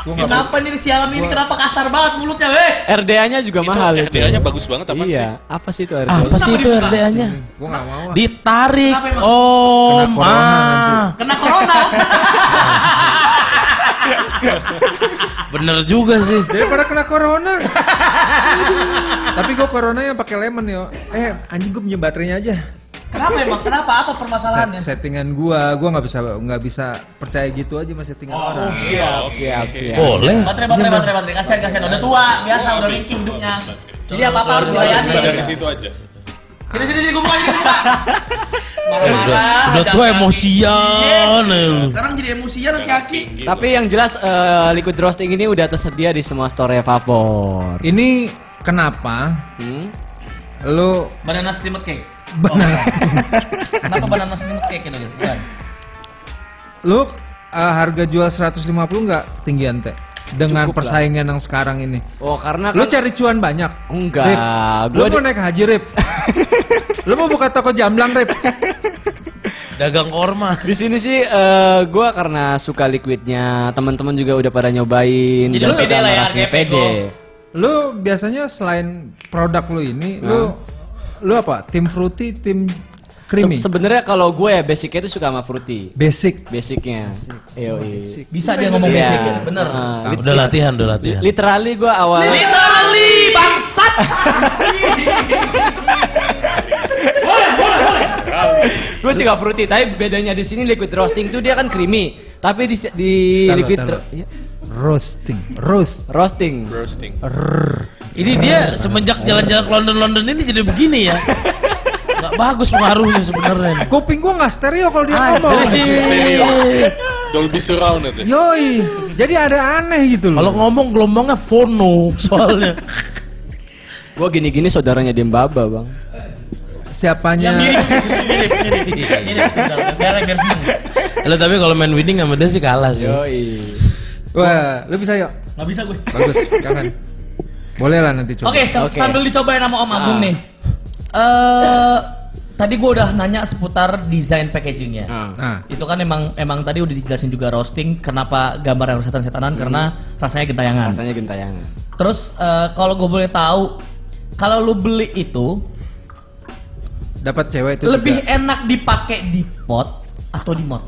Kenapa nih sialan ini kenapa kasar banget mulutnya weh? RDA-nya juga mahal itu. Ya. RDA-nya bagus banget apa iya, sih? Iya. Apa sih itu RDA? Apa sih itu RDA-nya? Gua enggak mau. Ditarik. Oh, ma. Kena corona. bener juga sih. Daripada kena corona. Tapi gua corona yang pakai lemon yo. Eh anjing gua pinjam baterainya aja. Kenapa emang? Kenapa? Apa permasalahannya? Set- settingan gua, gua nggak bisa nggak bisa percaya gitu aja sama settingan orang. Siap, siap, siap. Boleh. Baterai, baterai, baterai, baterai. Kasihan, kasihan. Udah tua, biasa, udah ringking hidupnya. Jadi apa-apa harus dilayani. Dari situ aja. Sini, sini, sini, gue buka, sini, buka. Eh, udah, Marah-marah. udah tua emosian ya lu. Sekarang jadi emosian kaki-kaki. Tapi yang jelas eh, liquid roasting ini udah tersedia di semua store Vapor. Ini kenapa Hmm? lu Banana steamed cake. Banana Kenapa banana steamed cake ini? Bukan. lu uh, harga jual 150 nggak ketinggian teh? Dengan Cukup lah. persaingan yang sekarang ini? Oh karena Lu kan cari cuan banyak? Enggak, Rip, lu gua mau di- naik haji, Rip? lu mau buka toko jamblang, Rip? Dagang korma. di sini sih eh, gua karena suka liquidnya, teman-teman juga udah pada nyobain Jadi dan sudah lah ya, merasa kayak pede. Lu biasanya selain produk lu ini, lu lu apa? Tim fruity, tim creamy? Se- Sebenarnya kalau gue ya basicnya itu suka sama fruity. Basic. Basicnya. Yoi. Bisa dia ngomong Iya. basic ya, bener. Ah, Udah latihan, udah latihan. Literally gue awal Literally bangsat. gue suka fruity, tapi bedanya di sini liquid roasting tuh dia kan creamy, tapi di di liquid ya, Roasting. Roast. roasting. Roasting. Ini dia semenjak jalan-jalan ke London-London ini jadi begini ya. Gak bagus pengaruhnya sebenarnya. Kuping gua nggak stereo kalau dia Ah, ngomong. Stereo. Dolby surround itu. Yoi. Jadi ada aneh gitu Kalau loh. ngomong gelombangnya fono soalnya. Gue gini-gini saudaranya Dembaba bang. Siapanya? Mirip, mirip, mirip, mirip. Lo tapi kalau main winning sama dia sih kalah sih. Yoi. Wah, lu bisa yuk. Nggak bisa gue. Bagus, jangan. Boleh lah nanti coba. Oke, sa- Oke. sambil dicobain sama Om Agung Ah. nih. Eh, tadi gue udah nanya seputar desain packagingnya. Ah. Nah, Itu kan emang emang tadi udah dijelasin juga roasting kenapa gambar yang setan-setanan karena rasanya gentayangan. Rasanya gentayangan. Terus eh, kalau gue boleh tahu kalau lu beli itu dapat cewek itu lebih juga. enak dipakai di pot atau di mod?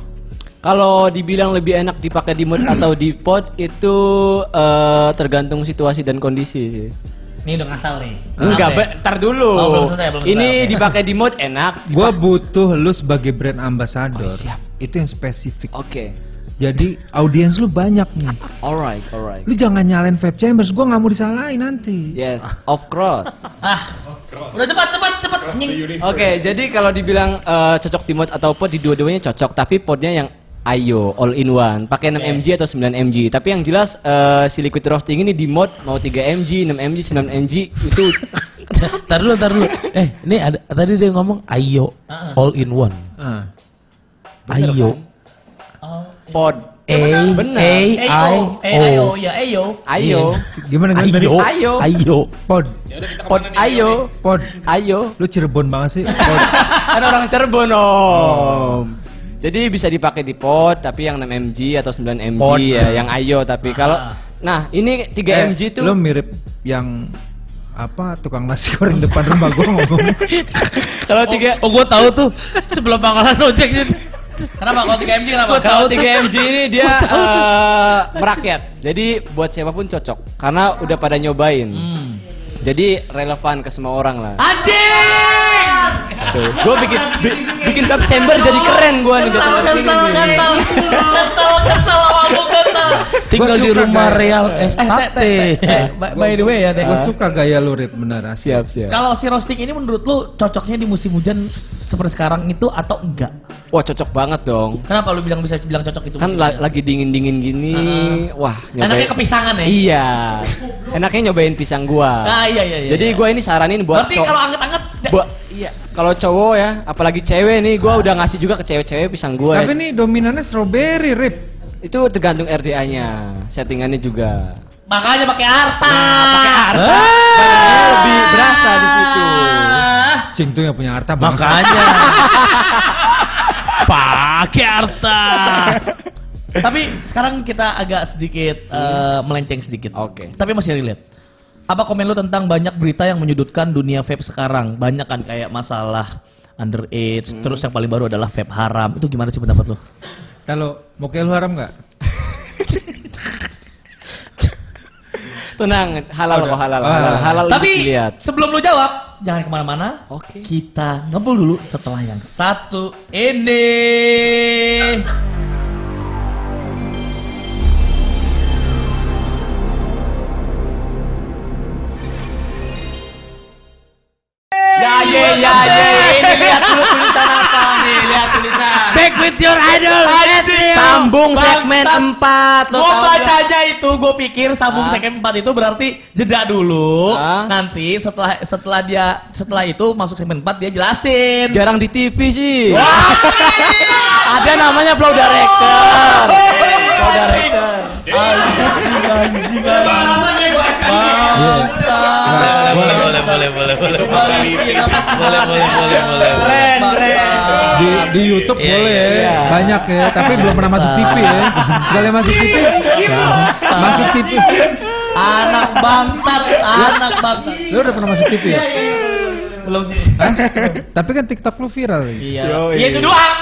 Kalau dibilang lebih enak dipakai di mod atau di pot itu eh, tergantung situasi dan kondisi sih. Ini udah ngasal nih. Enggak, Maaf ya. be- ntar dulu. Oh, belum selesai, belum Ini oke. dipakai di mod enak. Gua butuh lu sebagai brand ambassador. Oh, siap. Itu yang spesifik. Oke. Jadi audiens lu banyak nih. Alright, alright. Lu jangan nyalain vape chambers, gua nggak mau disalahin nanti. Yes, of course. Ah, udah cepat cepat cepat. Oke, jadi kalau dibilang eh, cocok di mod atau pot di dua-duanya cocok, tapi potnya yang Ayo all in one, pakai 6 mg atau 9 mg. Tapi yang jelas eh, si liquid roasting ini di mod mau 3 mg, 6 mg, 9 mg itu Tar dulu, tar dulu. Eh, ini ada tadi dia ngomong ayo all in one. Ah. Ayo. pod. A Bener. A I Ayo, eh, ayo, O. ya ayo. Ayo, Gimana gimana tadi? Ayo. Ayo. Ayo. Pod, pod ayo, pod. ayo. Lu Cirebon banget sih. Pod. Kan orang Cirebon om. Jadi bisa dipakai di pot, tapi yang 6 mg atau 9 mg Pod. ya, yang ayo. Tapi kalau, nah ini 3 Eh, mg tuh Lu mirip yang apa tukang nasi goreng depan rumah gua ngomong. kalau tiga Oh, gua tahu tuh sebelah pangkalan ojek sih. Kenapa kalau 3 mg kenapa? Kalau. 3 mg ini dia eh, merakyat. Jadi buat siapa pun cocok karena udah pada nyobain. Hmm. Jadi relevan ke semua orang lah. Anjing! Tuh, gue bikin bi- bikin vape chamber jadi keren gue nih datang ke sini. Kesel, kesel, kesel, kesel, kesel. Tinggal di rumah gaya- Real Eh, teh, Estate. teh, by- the way ya, teh. Gua suka gaya lu Rip bener asli. Siap siap. Kalau si roasting ini menurut lu cocoknya di musim hujan seperti sekarang itu atau enggak? Wah cocok banget dong. Kenapa lu bilang bisa bilang cocok itu? Kan la- lagi dingin dingin gini. Wah Enaknya kepisangan ya? Iya. Enaknya nyobain pisang gua. Ah iya iya iya. Jadi iya. gua ini saranin buat Berarti kalau anget-anget buat iya. Kalau cowok ya, apalagi cewek nih, gua udah ngasih juga ke cewek-cewek pisang gua. Tapi ya. nih dominannya strawberry Rip. Itu tergantung RDA-nya, settingannya juga. makanya pakai harta. Pakai harta, Ah. lebih berasa di situ. Ah. Cing tuh yang punya harta bangsa. Makanya. Pakai harta. Tapi sekarang kita agak sedikit eh, melenceng sedikit. Oke. Tapi masih relate. Apa komen lu tentang banyak berita yang menyudutkan dunia vape sekarang? Banyak kan kayak masalah underage, terus yang paling baru adalah vape haram. Itu gimana sih pendapat lu? Kalau mau lu haram nggak? Tenang, halal kok halal, Ah. halal, halal untuk Tapi dilihat. sebelum lu jawab, jangan ke mana-mana. Oke. Kita ngebul dulu setelah yang satu ini. Ya ya ya ya, ini lihat dulu tulisan apa nih, lihat tulisan. Back with your idol. Sambung segmen bang. 4 lo Gue tau bacanya itu, gue pikir sambung Ah. segmen 4 itu berarti jeda dulu. Ah. Nanti setelah setelah dia setelah itu masuk segmen 4 dia jelasin. Jarang di TV sih. Ada namanya flow director. Flow director. Anjing anjing anjing. Boleh, boleh, boleh, boleh, boleh. Boleh, boleh, boleh, boleh. Keren, keren. Di, di YouTube Iya, boleh iya, ya, iya. banyak ya, tapi belum pernah masuk TV ya. Sekali masuk TV, masuk TV. Anak bangsat, anak bangsat. Lu udah pernah masuk TV ya? Belum sih. Hah? Tapi kan TikTok lu viral. ya? Iya. Iya itu doang.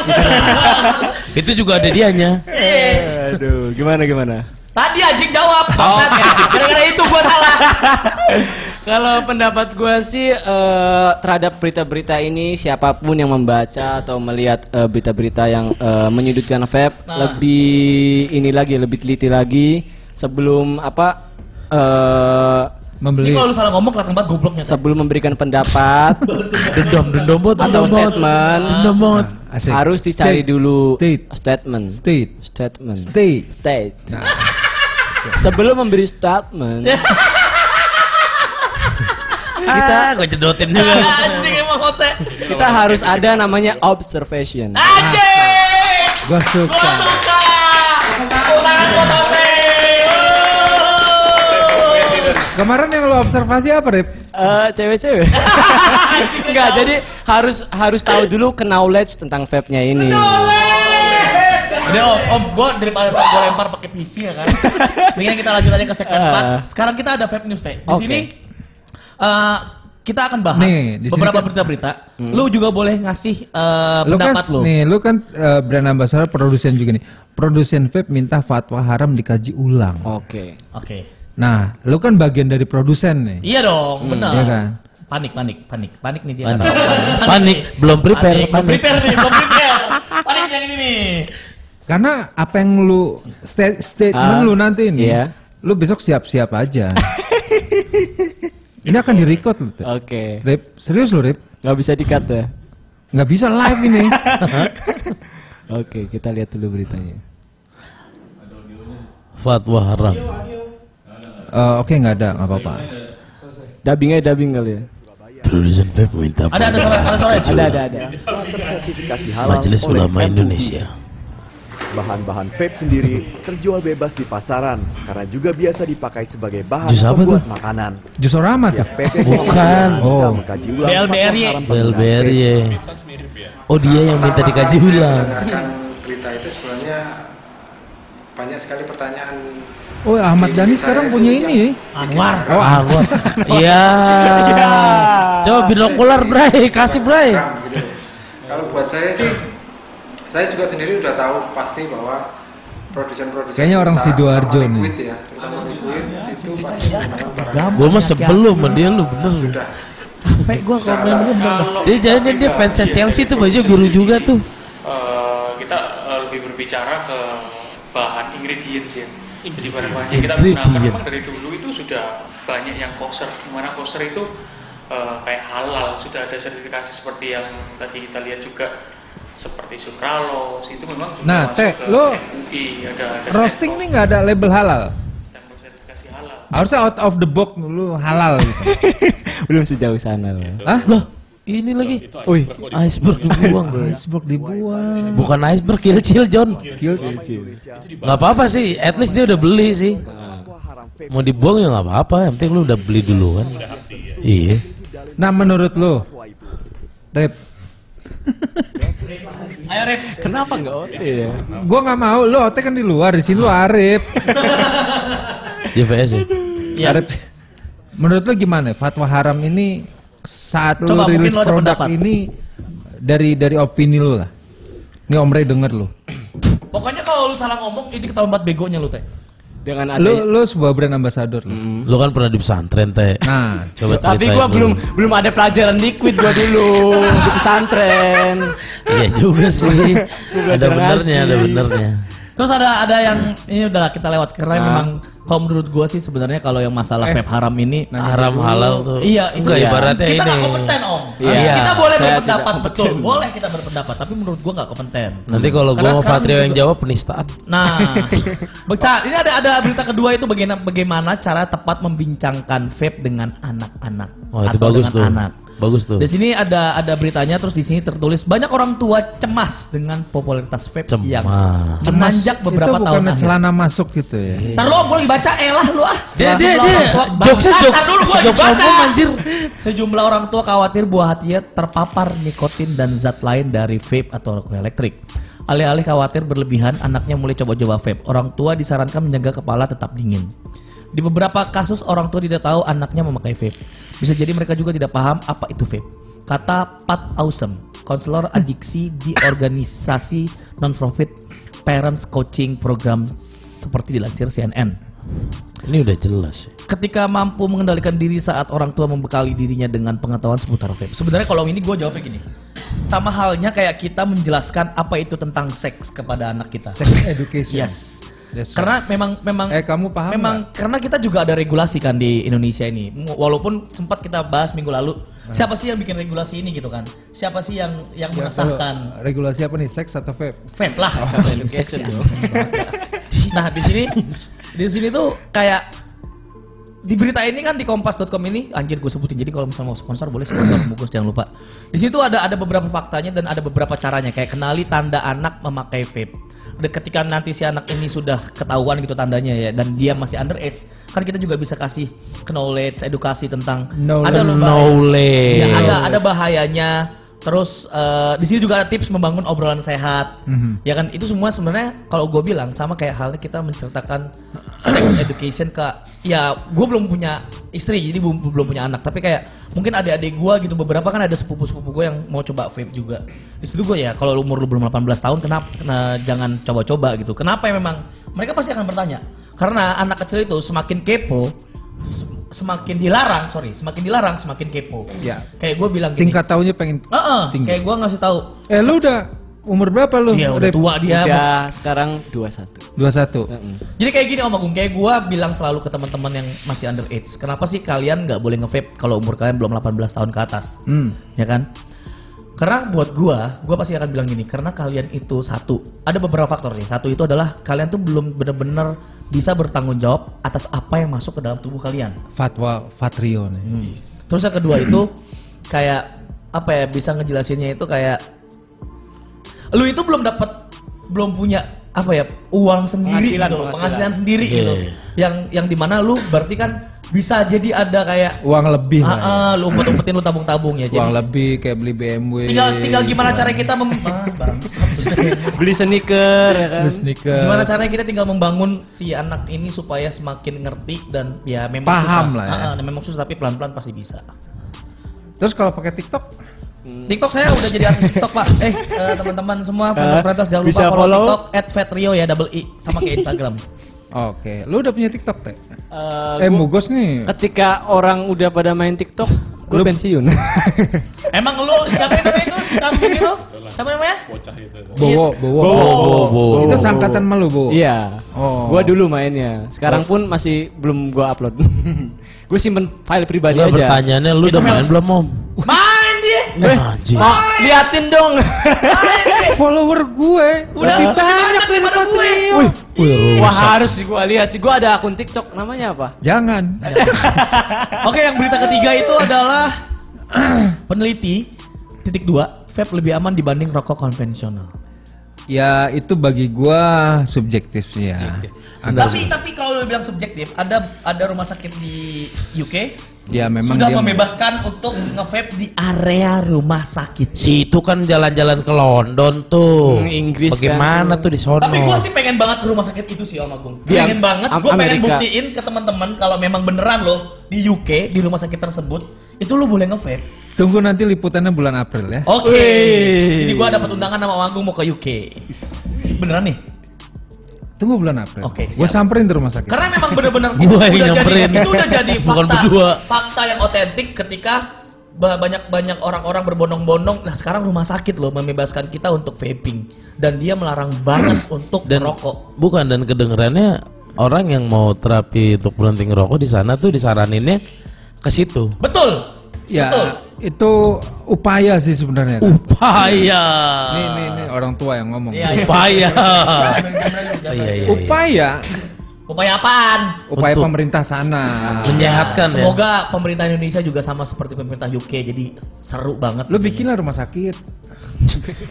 Itu juga ada dianya. Aduh, gimana gimana? Tadi anjing jawab. Bangsat. Gara-gara itu gua salah. Kalau pendapat gue sih eh, terhadap berita-berita ini siapa pun yang membaca atau melihat eh, berita-berita yang eh, menyudutkan vape Nah. lebih ini lagi lebih teliti lagi sebelum apa eh, Ini Membeli. kalau lu salah ngomong kelihatan banget gobloknya. Sebelum memberikan pendapat Dendam, dendam banget, atau dendam statement Dendam banget. Asik. harus dicari dulu State. statement State. statement State. state sebelum memberi statement Kita gue cedotin juga. Anjing emang hotel. kita harus ada namanya observation Anjing. Gua suka. Gua suka. Kemarin yang lu observasi apa, Rip? Eh, cewek-cewek. Enggak, jadi harus harus tahu dulu knowledge tentang vape-nya ini. Udah om, om gue daripada gue lempar pakai PC ya kan. Mendingan kita lanjut aja ke segmen Ah. 4. Sekarang kita ada vape news teh. Di Oke. sini eh, kita akan bahas Nih, di sini beberapa kan- berita-berita. Lu juga boleh ngasih eh, Lu kan pendapat lu. nih, lu kan eh, brand ambassador produsen juga nih. Produsen vape minta fatwa haram dikaji ulang. Oke. Oke. Nah, lu kan bagian dari produsen nih. Iya dong, benar. iya kan? Panik, panik, panik, panik nih dia. Panik. Panik. Panik, belum prepare, Panik, belum panik. prepare nih, belum prepare. Panik yang ini nih. Karena apa yang lu sta- statement Ah, lu nanti ini, iya. lu besok siap-siap aja. ini akan di-record lu. Oke. Rip, serius lu, Rip? Nggak bisa di-cut ya. Nggak bisa live ini. Oke, kita lihat dulu beritanya. Fatwa haram. Eh, Oke, nggak ada, nggak apa-apa. Dubbingnya dubbing kali ya. Produsen vape minta Ada, ada ada. Ada, ada, ada. tersertifikasi halal Majelis oleh Ulama MUI. Indonesia. Bahan-bahan vape sendiri terjual bebas di pasaran karena juga biasa dipakai sebagai bahan Jus apa pembuat tuh? makanan. Jus Rahmat ya? PP Bukan. Oh. mengkaji ulang BLBRY. BLBRY ya. Oh dia yang minta dikaji ulang. berita itu sebenarnya banyak sekali pertanyaan Oh, Ahmad Dhani sekarang punya ini. Anwar. Oh, gua. Iya. Coba binokular, Bray. Kasih, Bray. program gitu. Kalau buat saya sih, saya juga sendiri udah tahu pasti bahwa produsen-produsen Kayaknya orang Sidoarjo nih. liquid ya, terutama liquid itu pasti Gua mah sebelum sama dia lu bener. sudah Capek gue kalau main gue bener. Dia jangan dia fansnya Chelsea tuh baju biru juga tuh. eh, kita eh, lebih berbicara ke bahan ingredients ya. Jadi bahan-bahan yang kita gunakan memang dari dulu itu sudah banyak yang kosher. Di mana kosher itu eh, kayak halal, sudah ada sertifikasi seperti yang tadi kita lihat juga seperti sucralose itu memang sudah Nah, masuk Teh, ke lo MUI ada ada roasting nih nggak ada label halal. stempel sertifikasi halal. Harusnya out of the box lu halal gitu. Belum sejauh sana loh. Hah? Loh, ini lagi. Wih, Iceberg dibuang, Bro. iceberg dibuang. Bukan iceberg, kecil John. Nggak apa-apa sih, at least dia udah beli sih. Vape Mau dibuang ya nggak apa-apa, yang penting lu udah beli duluan. Iya. Nah, menurut lu, Rip, Ayo Rip. Kenapa nggak OT ya? gua nggak mau. Lu otek kan di luar, di sini lu Arif. JVS ya. Iya. Arif. Menurut lu gimana? Fatwa haram ini saat Coba, lu rilis produk pendapat. ini dari dari opini lu lah. Ini Om Ray denger lu. Pokoknya kalau lu salah ngomong ini ketahuan banget begonya lu teh. Dengan Lu adanya. lu sebuah brand ambassador lu. Lu kan pernah di pesantren, Teh. Nah, Coba Tapi ceritain gua dulu. belum belum ada pelajaran liquid gua dulu di pesantren. Iya juga sih. ada benernya, ada benernya. Terus ada ada yang ini udahlah kita lewat karena Ah. memang kalau menurut gua sih sebenarnya kalau yang masalah vape haram ini Haram halal tuh. Iya, itu Enggak ya. ibaratnya kita ini. nggak kompeten om. Iya. Kita boleh Saya berpendapat betul, kompeten. boleh kita berpendapat, tapi menurut gua nggak kompeten. Nanti kalau Karena gua mau sekarang Patrio yang jawab penistaan. Nah, Baca, ini ada ada berita kedua itu bagaimana bagaimana cara tepat membincangkan vape dengan anak-anak Oh, itu atau bagus dengan tuh. anak. Bagus tuh. Di sini ada ada beritanya terus di sini tertulis banyak orang tua cemas dengan popularitas vape yang Cemas. menanjak beberapa itu tahun bukan celana masuk gitu ya. Ntar lu gue lagi baca elah lu ah. Dia- dia- Sejumlah dia. Jokesnya jokes- dulu gua baca. anjir. Sejumlah orang tua khawatir buah hatinya terpapar nikotin dan zat lain dari vape atau rokok elektrik. Alih-alih khawatir berlebihan, anaknya mulai coba-coba vape. Orang tua disarankan menjaga kepala tetap dingin. Di beberapa kasus orang tua tidak tahu anaknya memakai vape. Bisa jadi mereka juga tidak paham apa itu vape. Kata Pat Awesome, konselor adiksi di organisasi non-profit Parents Coaching Program seperti dilansir CNN. Ini udah jelas. Ketika mampu mengendalikan diri saat orang tua membekali dirinya dengan pengetahuan seputar vape. Sebenarnya kalau ini gue jawabnya gini. Sama halnya kayak kita menjelaskan apa itu tentang seks kepada anak kita. Sex education. Yes. That's Karena memang memang Eh kamu paham memang karena kita juga ada regulasi kan di Indonesia ini. Walaupun sempat kita bahas minggu lalu, siapa sih yang bikin regulasi ini gitu kan? Siapa sih yang yang Ya, mengesahkan kalau regulasi apa nih? Seks atau vape? vape lah Oh, education. dong. nah di sini di sini tuh kayak di berita ini kan di kompas.com ini anjir gue sebutin jadi kalau misalnya mau sponsor boleh sponsor bungkus jangan lupa di situ ada ada beberapa faktanya dan ada beberapa caranya kayak kenali tanda anak memakai vape ketika nanti si anak ini sudah ketahuan gitu tandanya ya dan dia masih underage kan kita juga bisa kasih knowledge edukasi tentang Knowledge. ada loh bahaya- Knowledge. Ya, ada ada bahayanya terus eh, di sini juga ada tips membangun obrolan sehat. Mhm. ya kan? Itu semua sebenarnya kalau gue bilang sama kayak halnya kita menceritakan sex education ke ya gue belum punya istri jadi belum belum punya anak. Tapi kayak mungkin adik-adik gue gitu beberapa kan ada sepupu-sepupu gue yang mau coba vape juga. Di situ gue ya kalau umur lu belum 18 tahun kenapa kena, jangan coba-coba gitu. Kenapa ya memang mereka pasti akan bertanya. Karena anak kecil itu semakin kepo semakin dilarang sorry semakin dilarang semakin kepo Ya. kayak gue bilang gini Tingkat tahunya pengen Heeh, tinggi. kayak gue ngasih tahu Eh lu udah umur berapa lu? Iya udah tua dia Udah sekarang 21. 21. Heeh. Jadi kayak gini Om Agung, kayak gua bilang selalu ke teman-teman yang masih underage, kenapa sih kalian nggak boleh nge-vape kalau umur kalian belum 18 tahun ke atas? Hmm. Ya kan? Karena buat gua, gua pasti akan bilang gini, karena kalian itu satu, ada beberapa faktor nih. Satu itu adalah kalian tuh belum benar-benar bisa bertanggung jawab atas apa yang masuk ke dalam tubuh kalian. Fatwa Fatrio nih. Hmm. Terus yang kedua itu kayak apa ya bisa ngejelasinnya itu kayak lu itu belum dapat belum punya apa ya uang sendiri Penghasilan, gitu, penghasilan. penghasilan sendiri Iya, gitu. iya. Yang yang di mana lu berarti kan bisa jadi ada kayak Uang lebih ah, lah. ya. lu umpet-umpetin lu tabung-tabung ya. Uang Jadi lebih kayak beli BMW. tinggal tinggal gimana cara kita mem ah. Beli sneaker ya kan. Beli sneaker. Gimana caranya kita tinggal membangun si anak ini supaya semakin ngerti dan ya memang Paham susah. lah ya. Ah, ah, memang susah tapi pelan-pelan pasti bisa. Terus kalau pakai TikTok TikTok saya udah jadi artis TikTok pak. Eh eh, teman-teman semua fans jangan lupa follow, follow. TikTok @vetrio ya double i sama kayak Instagram. Oke, lu udah punya TikTok, Teh? Eh, Eh, gua- Mugos nih. ketika orang udah pada main TikTok, gue Lu- pensiun. Emang lu siapa yang namanya itu si kambing itu? Siapa namanya? bocah itu Bowo, Bowo. Bowo, Bowo. Itu sangkatan malu, Bowo. Iya. Oh. Gua dulu mainnya. Sekarang pun masih belum gua upload. gue simpen file pribadi Enggak aja. pertanyaannya lu udah main belum om? Main dia. Anjir. Mau liatin dong. Follower gue Udah lebih banyak dari daripada gue. Patrio. Wih, Wah harus sih gua lihat sih. Gua ada akun TikTok namanya apa? Jangan. Oke yang berita ketiga itu adalah peneliti titik dua vape lebih aman dibanding rokok konvensional. Ya itu bagi gua subjektif sih ya. Agak Tapi tapi kalau lu bilang subjektif, ada ada rumah sakit di UK dia memang sudah dia membebaskan untuk nge-vape di area rumah sakit. Si itu kan jalan-jalan ke London tuh. Hmm, Inggris Bagaimana kan. tuh di sono? Tapi gue sih pengen banget ke rumah sakit itu sih Om Agung. Di Pengen Am- banget. Am- Gue pengen Amerika. buktiin ke teman-teman kalau memang beneran loh di UK di rumah sakit tersebut itu lu boleh nge-vape. Tunggu nanti liputannya bulan April ya. Oke. Wih. Jadi gue dapat undangan sama Om Agung mau ke UK. Beneran nih? Tunggu bulan April. Oke, Gue siap. samperin ke rumah sakit. Karena memang bener-bener Gua itu yang udah nyamperin. jadi itu udah jadi Bukan fakta berdua. fakta yang otentik ketika ba- banyak-banyak orang-orang berbondong-bondong. Nah sekarang rumah sakit loh membebaskan kita untuk vaping dan dia melarang banget untuk dan merokok. bukan dan kedengerannya orang yang mau terapi untuk berhenti ngerokok di sana tuh disaraninnya ke situ. Betul. Ya Betul. itu upaya sih sebenarnya. Kan? Upaya. Nih, nih, nih orang tua yang ngomong. Iya, iya. Upaya. Iya iya. Upaya Upaya apaan? Upaya Untuk- pemerintah sana. Menyehatkan ya. Semoga pemerintah Indonesia juga sama seperti pemerintah UK jadi seru banget. Lu bikinlah rumah sakit.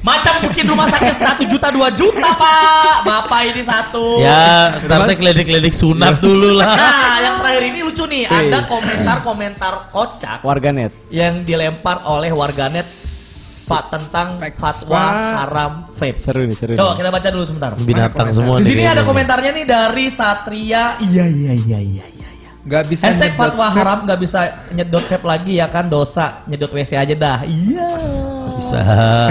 Macam bikin rumah sakit satu juta dua juta pak, bapak ini satu. Ya, startnya klinik-klinik sunat dulu lah. Nah, yang terakhir ini lucu nih, ada komentar-komentar kocak Warganet. yang dilempar oleh warganet Pak tentang fatwa haram vape. Seru nih, seru. Coba kita baca dulu sebentar. Binatang semua Di nih sini ada komentarnya nih dari Satria. Iya iya iya iya iya. iya. Gak bisa Hashtag nyedot fatwa vape. haram nggak bisa nyedot vape lagi ya kan dosa nyedot WC aja dah. Iya. Bisa.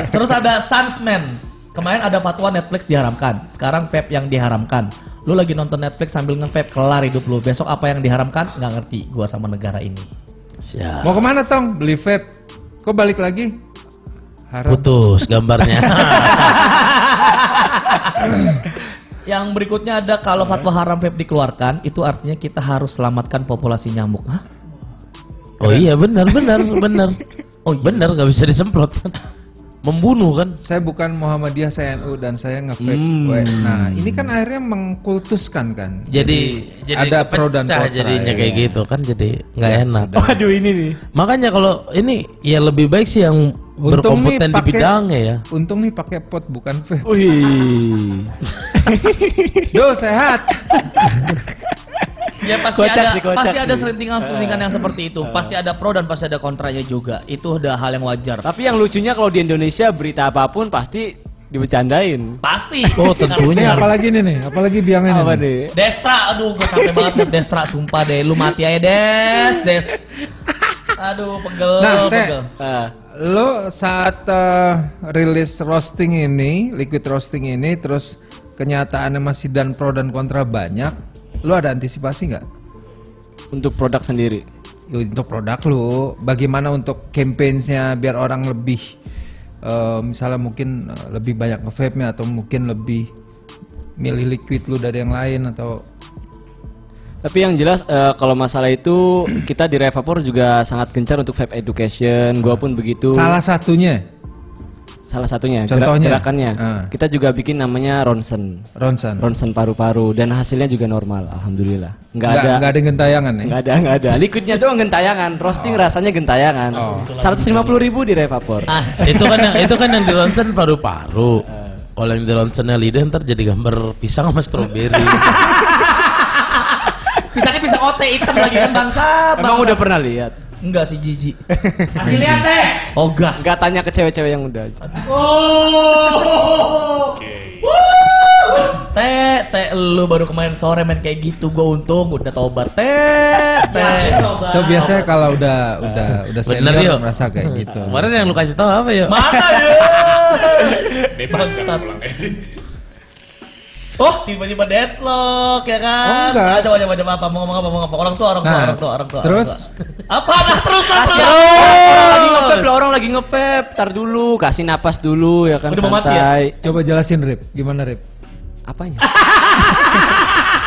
Terus ada Sunsman. Kemarin ada fatwa Netflix diharamkan. Sekarang vape yang diharamkan. Lu lagi nonton Netflix sambil nge-vape kelar hidup lu. Besok apa yang diharamkan? Nggak ngerti. Gua sama negara ini. Siap. Mau ke mana Tong? Beli vape. Kok balik lagi? Haram. Putus gambarnya. Yang berikutnya ada kalau fatwa haram vape dikeluarkan, itu artinya kita harus selamatkan populasi nyamuk. Hah? Oh iya benar benar benar. Oh benar nggak bisa disemprot kan. Membunuh kan. Saya bukan Muhammadiyah, saya NU dan saya nge-vape. Hmm. Nah, ini kan akhirnya mengkultuskan kan. Jadi jadi ada pro dan kontra. jadinya ya. kayak gitu kan jadi nggak Ya, enak. sudah. Waduh ini nih. Makanya kalau ini ya lebih baik sih yang Untung berkompeten di bidangnya ya. Untung nih pakai pot bukan vape. Wih. Duh, sehat. Ya pasti Kocak ada sih, kocak pasti ada sih. selentingan-selentingan yang seperti itu. Pasti ada pro dan pasti ada kontranya juga. Itu udah hal yang wajar. Tapi yang lucunya kalau di Indonesia berita apa pun pasti dibecandain. Pasti. Oh Ini tentunya. apalagi nih nih, apalagi biangnya Apa nih. nih? Destra, aduh gue capek banget liat Destra, sumpah deh, lu mati aja Des, Des. Aduh, pegel, Nah, Teh. pegel. Ah, Lo saat eh, rilis roasting ini, liquid roasting ini, terus kenyataannya masih dan pro dan kontra banyak, lo ada antisipasi nggak? untuk produk sendiri. Ya, Untuk produk lo, bagaimana untuk campaigns-nya biar orang lebih, eh, misalnya mungkin eh, lebih banyak nge-vape-nya atau mungkin lebih milih liquid lo dari yang lain atau Tapi yang jelas eh, kalau masalah itu kita di Revapor juga sangat gencar untuk vape education. Gua pun begitu. salah satunya Salah satunya gerak- Contohnya? gerakannya. Ah. Kita juga bikin namanya ronsen. Ronson. Ronsen paru-paru dan hasilnya juga normal alhamdulillah. Nggak Nggak, ada nggak ada gentayangan ya? nggak ada nggak ada. Liquidnya doang gentayangan, roasting rasanya gentayangan. Oh. 150 ribu di Revapor. Ah, itu kan yang itu kan yang di ronsen paru-paru. Kalau yang di ronsennya lidah ntar jadi gambar pisang sama stroberi. pisangnya pisang ote hitam lagi kan bangsat. Emang udah pernah lihat? Enggak sih jijik. Kasih lihat teh. Oh enggak. Nggak tanya ke cewek-cewek yang udah. Oh. Oke. Teh, teh lu baru kemarin sore main kayak gitu, gue untung udah tobat. Teh, teh. Itu biasanya kalau udah udah udah senior merasa kayak gitu. Kemarin yang lu kasih tahu apa ya? Mana ya? Bangsat. pulang Oh, tiba-tiba deadlock ya kan? Oh, enggak. Ah, coba coba coba apa mau ngomong apa mau ngomong apa? Orang tua, orang tua, Nah, orang tua, orang tua. terus? apa? Nah, terus. Orang lagi ngepep lah, orang lagi ngepep. Tar dulu, kasih napas dulu ya kan Udah mau mati ya? santai. Coba jelasin Rip, gimana Rip? Apanya?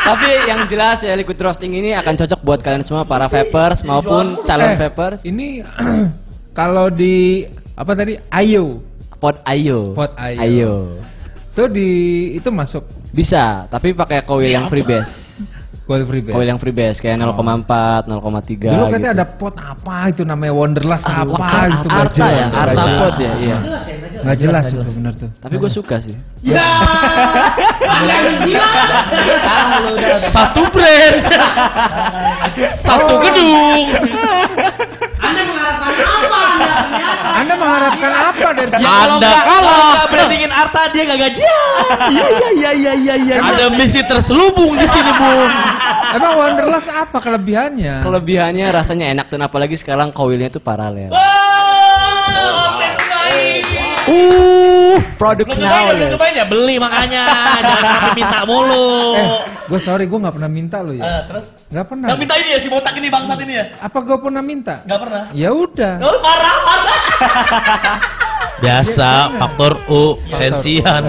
Tapi yang jelas ya liquid roasting ini akan cocok buat kalian semua para vapers maupun calon Eh, vapers. Ini kalau di apa tadi? Ayo. Pot ayo. Pot Ayo. Ayo. Tuh di itu masuk Bisa, tapi pakai coil yang freebase. coil free base. Coil yang freebase kayak 0,4, 0,3 Dulu katanya gitu. ada pot apa itu namanya Wonderlust Ah, apa Ar- itu nggak Arta jelas, ya, Arta jelas. pot ya, iya. Nggak jelas itu benar tuh. Tapi gue suka sih. Ya. Anda yang gila. Satu brand. Satu gedung. Anda mengharapkan apa dari Ya sini? kalau Anda kalau kalah. nggak brandingin Arta dia nggak gajian. Iya iya iya iya iya iya. Ada misi terselubung di sini, Bung. Emang Wonderlust apa kelebihannya? Kelebihannya rasanya enak dan apalagi sekarang coilnya tuh paralel. Baik. Uh, produk ya, belum knowledge. cobain ya? Beli makanya. Jangan sampai minta mulu. Eh, gue sorry gue nggak pernah minta lo Eh, ya. terus? Nggak pernah. Yang minta ini ya si botak ini bangsat ini ya? Apa gue pernah minta? Nggak pernah. Ya udah. Oh, parah parah. Biasa faktor U sensian.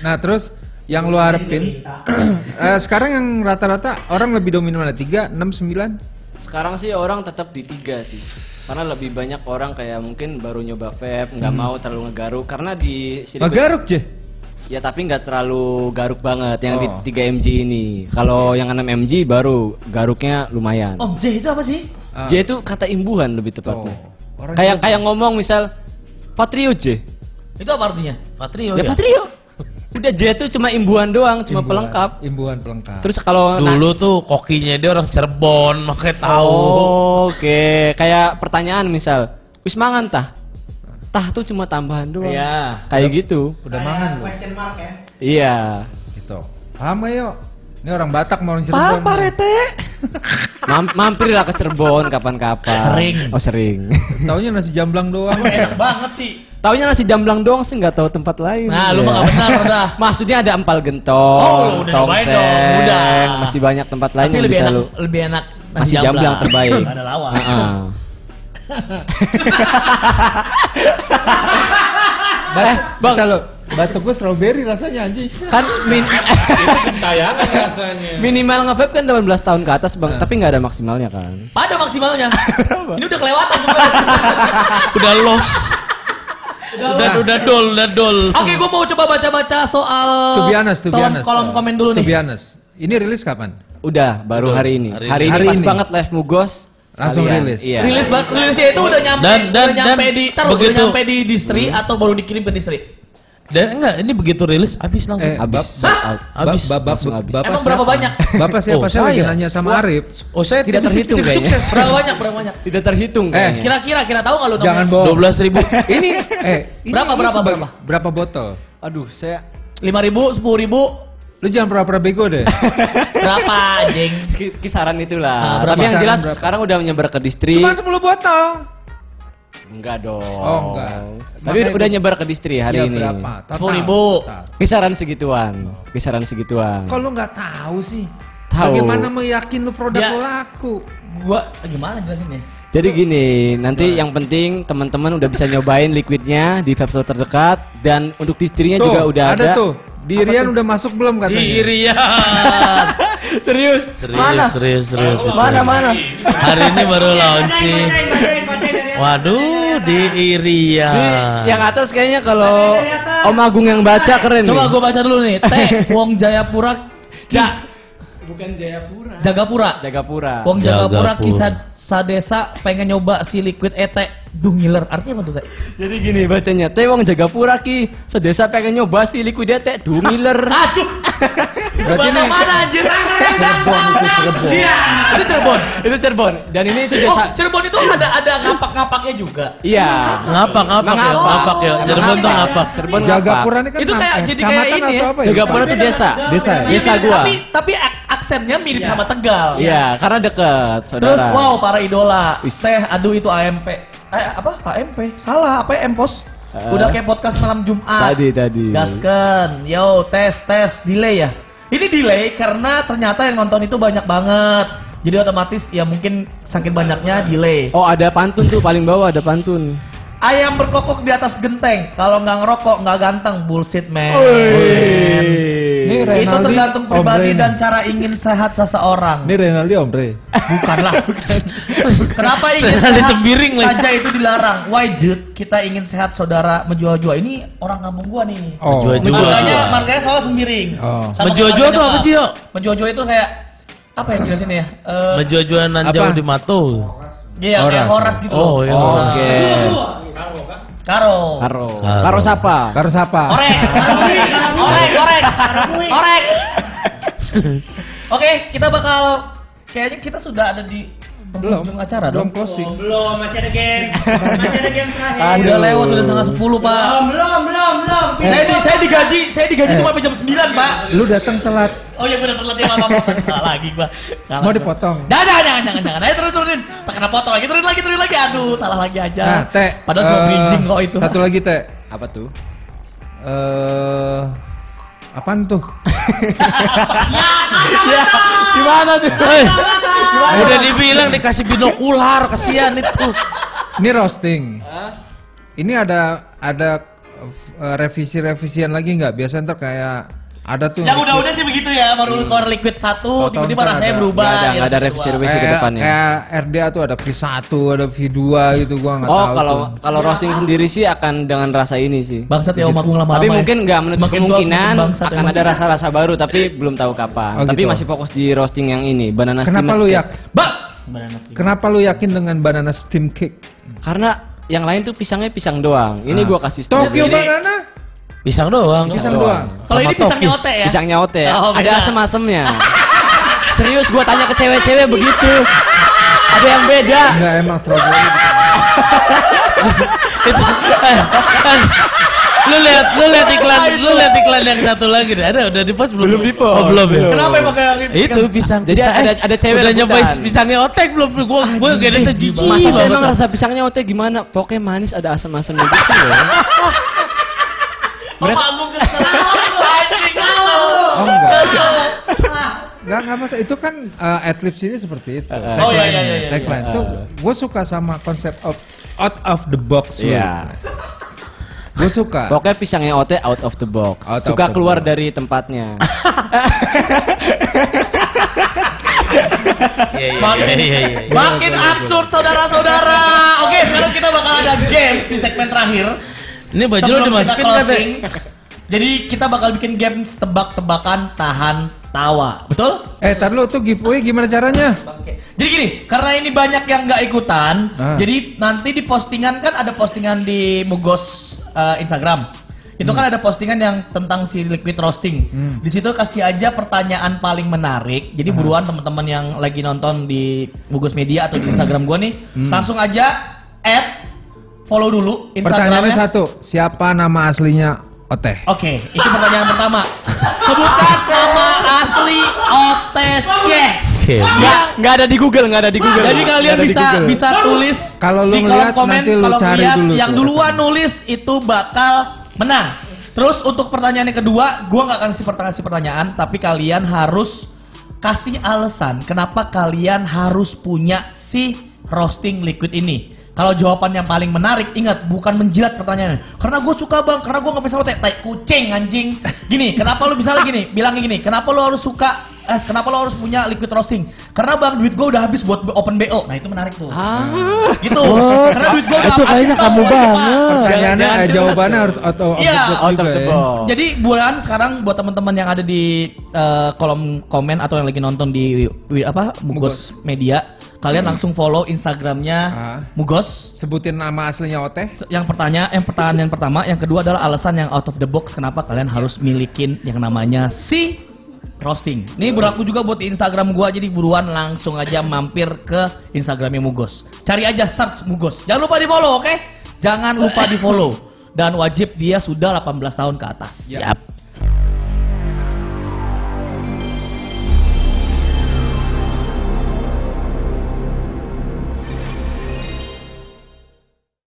Nah terus yang lu harapin eh, sekarang yang rata-rata orang lebih dominan mana? 3, 6, 9? Sekarang sih orang tetap di tiga sih. Karena lebih banyak orang kayak mungkin baru nyoba vape, nggak mau terlalu ngegaruk karena di si liquid- Ngegaruk je? Ya tapi nggak terlalu garuk banget yang Oh. di 3 mg ini. Kalau yang 6 mg baru garuknya lumayan. Oh, J itu apa sih? Ah. J itu kata imbuhan lebih tepatnya. Oh. Kayak kayak ngomong misal Patrio J. Itu apa artinya? Patrio Ya ya. Patrio. Udah J itu cuma imbuhan doang, cuma Imbuhan- pelengkap. Imbuhan pelengkap. Terus kalau Dulu tuh kokinya dia orang Cirebon, makanya tahu. Oh, Oke, kayak pertanyaan misal, wis mangan tah? Tah tuh cuma tambahan doang. Iya. Kayak gitu. udah mangan lu. Iya. Gitu. Paham ayo. Ini orang Batak mau orang Cirebon. Apa rete? Mam- mampirlah ke Cirebon kapan-kapan. Sering. Oh sering. Taunya nasi jamblang doang. Enak banget sih. Taunya nasi jamblang doang sih nggak tahu tempat lain. Nah, lu Iya. mah gak benar udah. Maksudnya ada empal Oh, gentong, udah nyobain tongseng, dong, udah. masih banyak tempat lain Tapi yang lebih bisa enak, lu. lebih enak Masih jamblang terbaik. Gak ada lawan. Heeh. Bat Eh, Bang. Batuk gue strawberry rasanya anjing. kan min Tayangan rasanya. minimal nge-vape kan 18 tahun ke atas bang, tapi nggak ada maksimalnya kan. Pada maksimalnya. Ini udah kelewatan. Udah los. udah udah dol, udah dol. Oke, gue mau coba baca-baca soal To be honest, to be kolom, honest. kolom komen dulu To be nih. honest. Ini rilis kapan? Udah, baru Udah, hari ini. hari Hari, ini. Hari pas ini. banget live Mugos. Langsung sekalian. rilis. Iya. Rilis banget, rilisnya itu udah nyampe, Dan- dan- udah nyampe dan di, tar, udah nyampe di distri atau baru dikirim ke distri? Dan enggak, ini begitu rilis habis langsung. Eh, Habis. Bab-. Habis. Ba- ba- Langsung habis. Bapak Emang berapa banyak? Bapak siapa? Oh, saya lagi nanya sama Wah. Arif. Oh, saya Tidak terhitung kayaknya. sukses. Berapa banyak? Berapa banyak? Tidak terhitung Eh, kayaknya. Kira-kira, kira tahu nggak lu? Jangan bohong. 12 ribu. ini eh ini Berapa, lu berapa, berapa? Berapa botol? Aduh, saya Lima ribu, sepuluh ribu, Lu jangan pura-pura bego deh. berapa anjing? Ki- kisaran itulah. Ah, berapa? Tapi yang jelas berapa? sekarang udah menyebar ke distri. Cuma 10 botol. Enggak dong. Oh, enggak. Tapi Makanya udah, nyebar ke distri hari Iya, ini. berapa? Total. 10.000. Total. Kisaran segituan. Kisaran segituan. Kok lu nggak tahu sih? Tahu. Bagaimana meyakin lu produk Ya. lu laku? Gua gimana jelasin ya? Jadi gini, nanti yang penting teman-teman udah bisa nyobain liquidnya di vape store terdekat dan untuk distrinya Tuh, juga udah ada. tuh. Di Apa Rian tuh? udah masuk belum katanya? Di Irian. Serius? Serius, Mana? serius, serius. Mana mana? Hari ini baru launching. Waduh, di Irian. Di, yang atas kayaknya kalau Om Agung yang baca keren Coba gua baca dulu nih. T. Wong Jayapura. Ja. Bukan Jayapura. Jagapura. Jagapura. Wong Jagapura Jagapura. kisah sadesa pengen nyoba si liquid ete duh ngiler artinya apa tuh teh Jadi gini bacanya, teh wong Jagapura ki sedesa pengen nyoba si liquid teh dungiler. aduh Berarti ini- mana anjir Cirebon itu Cirebon. itu Cirebon itu Cirebon dan ini itu oh desa. Cirebon itu ada ada ngapak-ngapaknya juga Iya. Ngapak, ngapak ya, ngapak ya. Cirebon tuh ngapak. Cirebon Jagapura ngapak. ini kan Itu kayak jadi kayak ini ya. ya? Jagapura tuh desa. Desa ya? Desa Mirip, gua. tapi tapi ak- aksennya mirip sama Tegal Iya, karena deket, saudara. terus wow para idola. Teh aduh itu AMP eh apa? AMP salah apa Empos Eh. udah kayak podcast malam Jumat. Tadi, tadi. gasken. Yo tes tes. Delay ya? Ini delay karena ternyata yang nonton itu banyak banget. Jadi otomatis ya mungkin saking banyaknya delay. Oh, ada pantun tuh paling bawah ada pantun. ayam berkokok di atas genteng. Kalau nggak ngerokok nggak ganteng. Bullshit man Ini itu Renaldi tergantung pribadi Ombre dan cara ingin sehat seseorang Ini Renaldi Ombre. Bukanlah. Kenapa ingin Ada sehat sembiring lagi. saja itu dilarang? Why Jud? Kita ingin sehat saudara menjual-jual. Ini orang kampung gua nih. Oh. Menjual-jual. Marganya, marganya soal sembiring. Oh. Menjual-jual tuh apa sih, Yo? Menjual-jual itu kayak apa ya jelasin ya? Eh, Menjual-jualan nanjau Apa? di Mato. Iya, kayak Horas. gitu. Oh, iya. Oke. Karo. Karo. Karo. Karo siapa? Harus apa? Orek. Orek, orek. Orek. Oke, kita bakal kayaknya kita sudah ada di penghujung acara belum dong. closing. Belum, masih ada game. Masih ada game terakhir. Udah lewat udah setengah sepuluh pak. Belum, belum, belum, belum. Saya, di, saya digaji, saya digaji cuma sampai jam 9 pak. Lu datang telat. Oh iya benar telat ya lama Salah lagi gua. Salah Mau dipotong. Jangan, jangan, jangan, jangan, jangan. Ayo turun, turunin. Tak kena potong lagi, turunin lagi, turunin lagi. Aduh, salah lagi aja. Nah, Teh. Padahal cuma eh, bridging kok itu. Satu lagi, Teh. Apa tuh? Eh apaan tuh? Gimana tuh? Eh, udah dibilang dikasih binokular, kasihan itu. Ini roasting. Ini ada ada eh, revisi-revisian lagi nggak? Biasa ntar kayak Ada tuh. Yang udah-udah sih begitu ya, baru keluar liquid satu, tiba-tiba rasanya ada- berubah. ada- ya, nggak ada rasa revisi-revisi. keluar. ke depannya. kayak RDA tuh ada V1, ada V2 gitu gua nggak Oh, tahu. kalau tuh. kalau roasting sendiri sih akan dengan rasa ini sih. Bangsat ya Om Agung lama-lama Tapi ya. mungkin nggak menutup kemungkinan akan ada rasa-rasa baru tapi belum tahu kapan. Oh, tapi gitu. masih fokus di roasting yang ini, banana Kenapa lu cake. yak? Bang! Kenapa lu yakin dengan banana steam cake? Karena yang lain tuh pisangnya pisang doang. Ini gua kasih Tokyo banana? Pisang doang. Pisang doang. Kalau ini pisangnya ote ya? Pisangnya ote. Oh, ada asem-asemnya. Serius gua tanya ke cewek-cewek begitu. Ada yang beda. Enggak emang strawberry. lu lihat lu lihat iklan lu lihat iklan yang satu lagi deh. Ada udah di post belum? Belum di post. Oh, belum ya. Kenapa emang kayak Itu pisang. Jadi pisang. ada- ada cewek udah nyobain pisangnya otek belum? Gua gua gak ada jijik. Masa emang rasa pisangnya ote gimana? Pokoknya manis ada asam-asamnya gitu ya. Agung kesel, anjing. Oh enggak. Enggak, enggak masa itu kan uh, adlibs ini seperti itu. Oh, iya, iya, iya, iya. Tagline tuh gue suka sama konsep of out of the box. Iya. Gue suka. Pokoknya pisangnya ote out of the box. Out Suka the keluar box. dari tempatnya. Iya iya Makin, iya iya. iya. makin absurd saudara-saudara. Oke, sekarang kita bakal ada game di segmen terakhir. Ini baju kita dimasukin kata. Jadi kita bakal bikin game tebak-tebakan tahan tawa. Betul? Eh, tar lu tuh giveaway gimana caranya? Jadi gini, karena ini banyak yang nggak ikutan, Ah. jadi nanti di postingan kan ada postingan di Mugos eh, Instagram. Itu Hmm. kan ada postingan yang tentang si liquid roasting. Di situ kasih aja pertanyaan paling menarik. Jadi buruan teman-teman yang lagi nonton di Mugos Media atau di Instagram gua nih, Hmm. langsung aja add follow dulu Pertanyaannya Instagramnya. satu, siapa nama aslinya Oteh? Oke, itu pertanyaan pertama. Sebutkan nama asli Otes Syekh. Oke. Yang Nggak ada di Google, nggak ada di Google. Jadi kalian bisa Google. bisa tulis Kalau lu di kolom ngeliat, komen nanti lu kalau cari ngeliat dulu yang tuh. duluan nulis itu bakal menang. Terus untuk pertanyaan yang kedua, gua nggak akan kasih pertanyaan kasih pertanyaan, tapi kalian harus kasih alasan kenapa kalian harus punya si roasting liquid ini. Kalau jawaban yang paling menarik, ingat bukan menjilat pertanyaannya. Karena gue suka bang, karena gue ngefans sama tai kucing anjing. Gini, kenapa lu misalnya gini, bilangnya gini, kenapa lu harus suka, eh, kenapa lu harus punya liquid roasting? Karena bang duit gue udah habis buat open bo. Nah itu menarik tuh. Gitu. karena duit gue udah itu habis. kayaknya Bang, kamu banget. Pertanyaannya, jangan eh, jawabannya harus out of, Iya, the box out of the ya. box. Jadi bulan sekarang buat teman-teman yang ada di eh, kolom komen atau yang lagi nonton di wi- apa Mugos Media, kalian langsung follow Instagramnya Ah. Mugos. Sebutin nama aslinya Oteh. Yang pertanyaan, yang pertanyaan pertama, yang kedua adalah alasan yang out of the box kenapa kalian harus milikin yang namanya si roasting. Ini berlaku juga buat Instagram gua jadi buruan langsung aja mampir ke Instagramnya Mugos. Cari aja search Mugos. Jangan lupa di follow, oke? Jangan lupa di follow dan wajib dia sudah 18 tahun ke atas. Yap.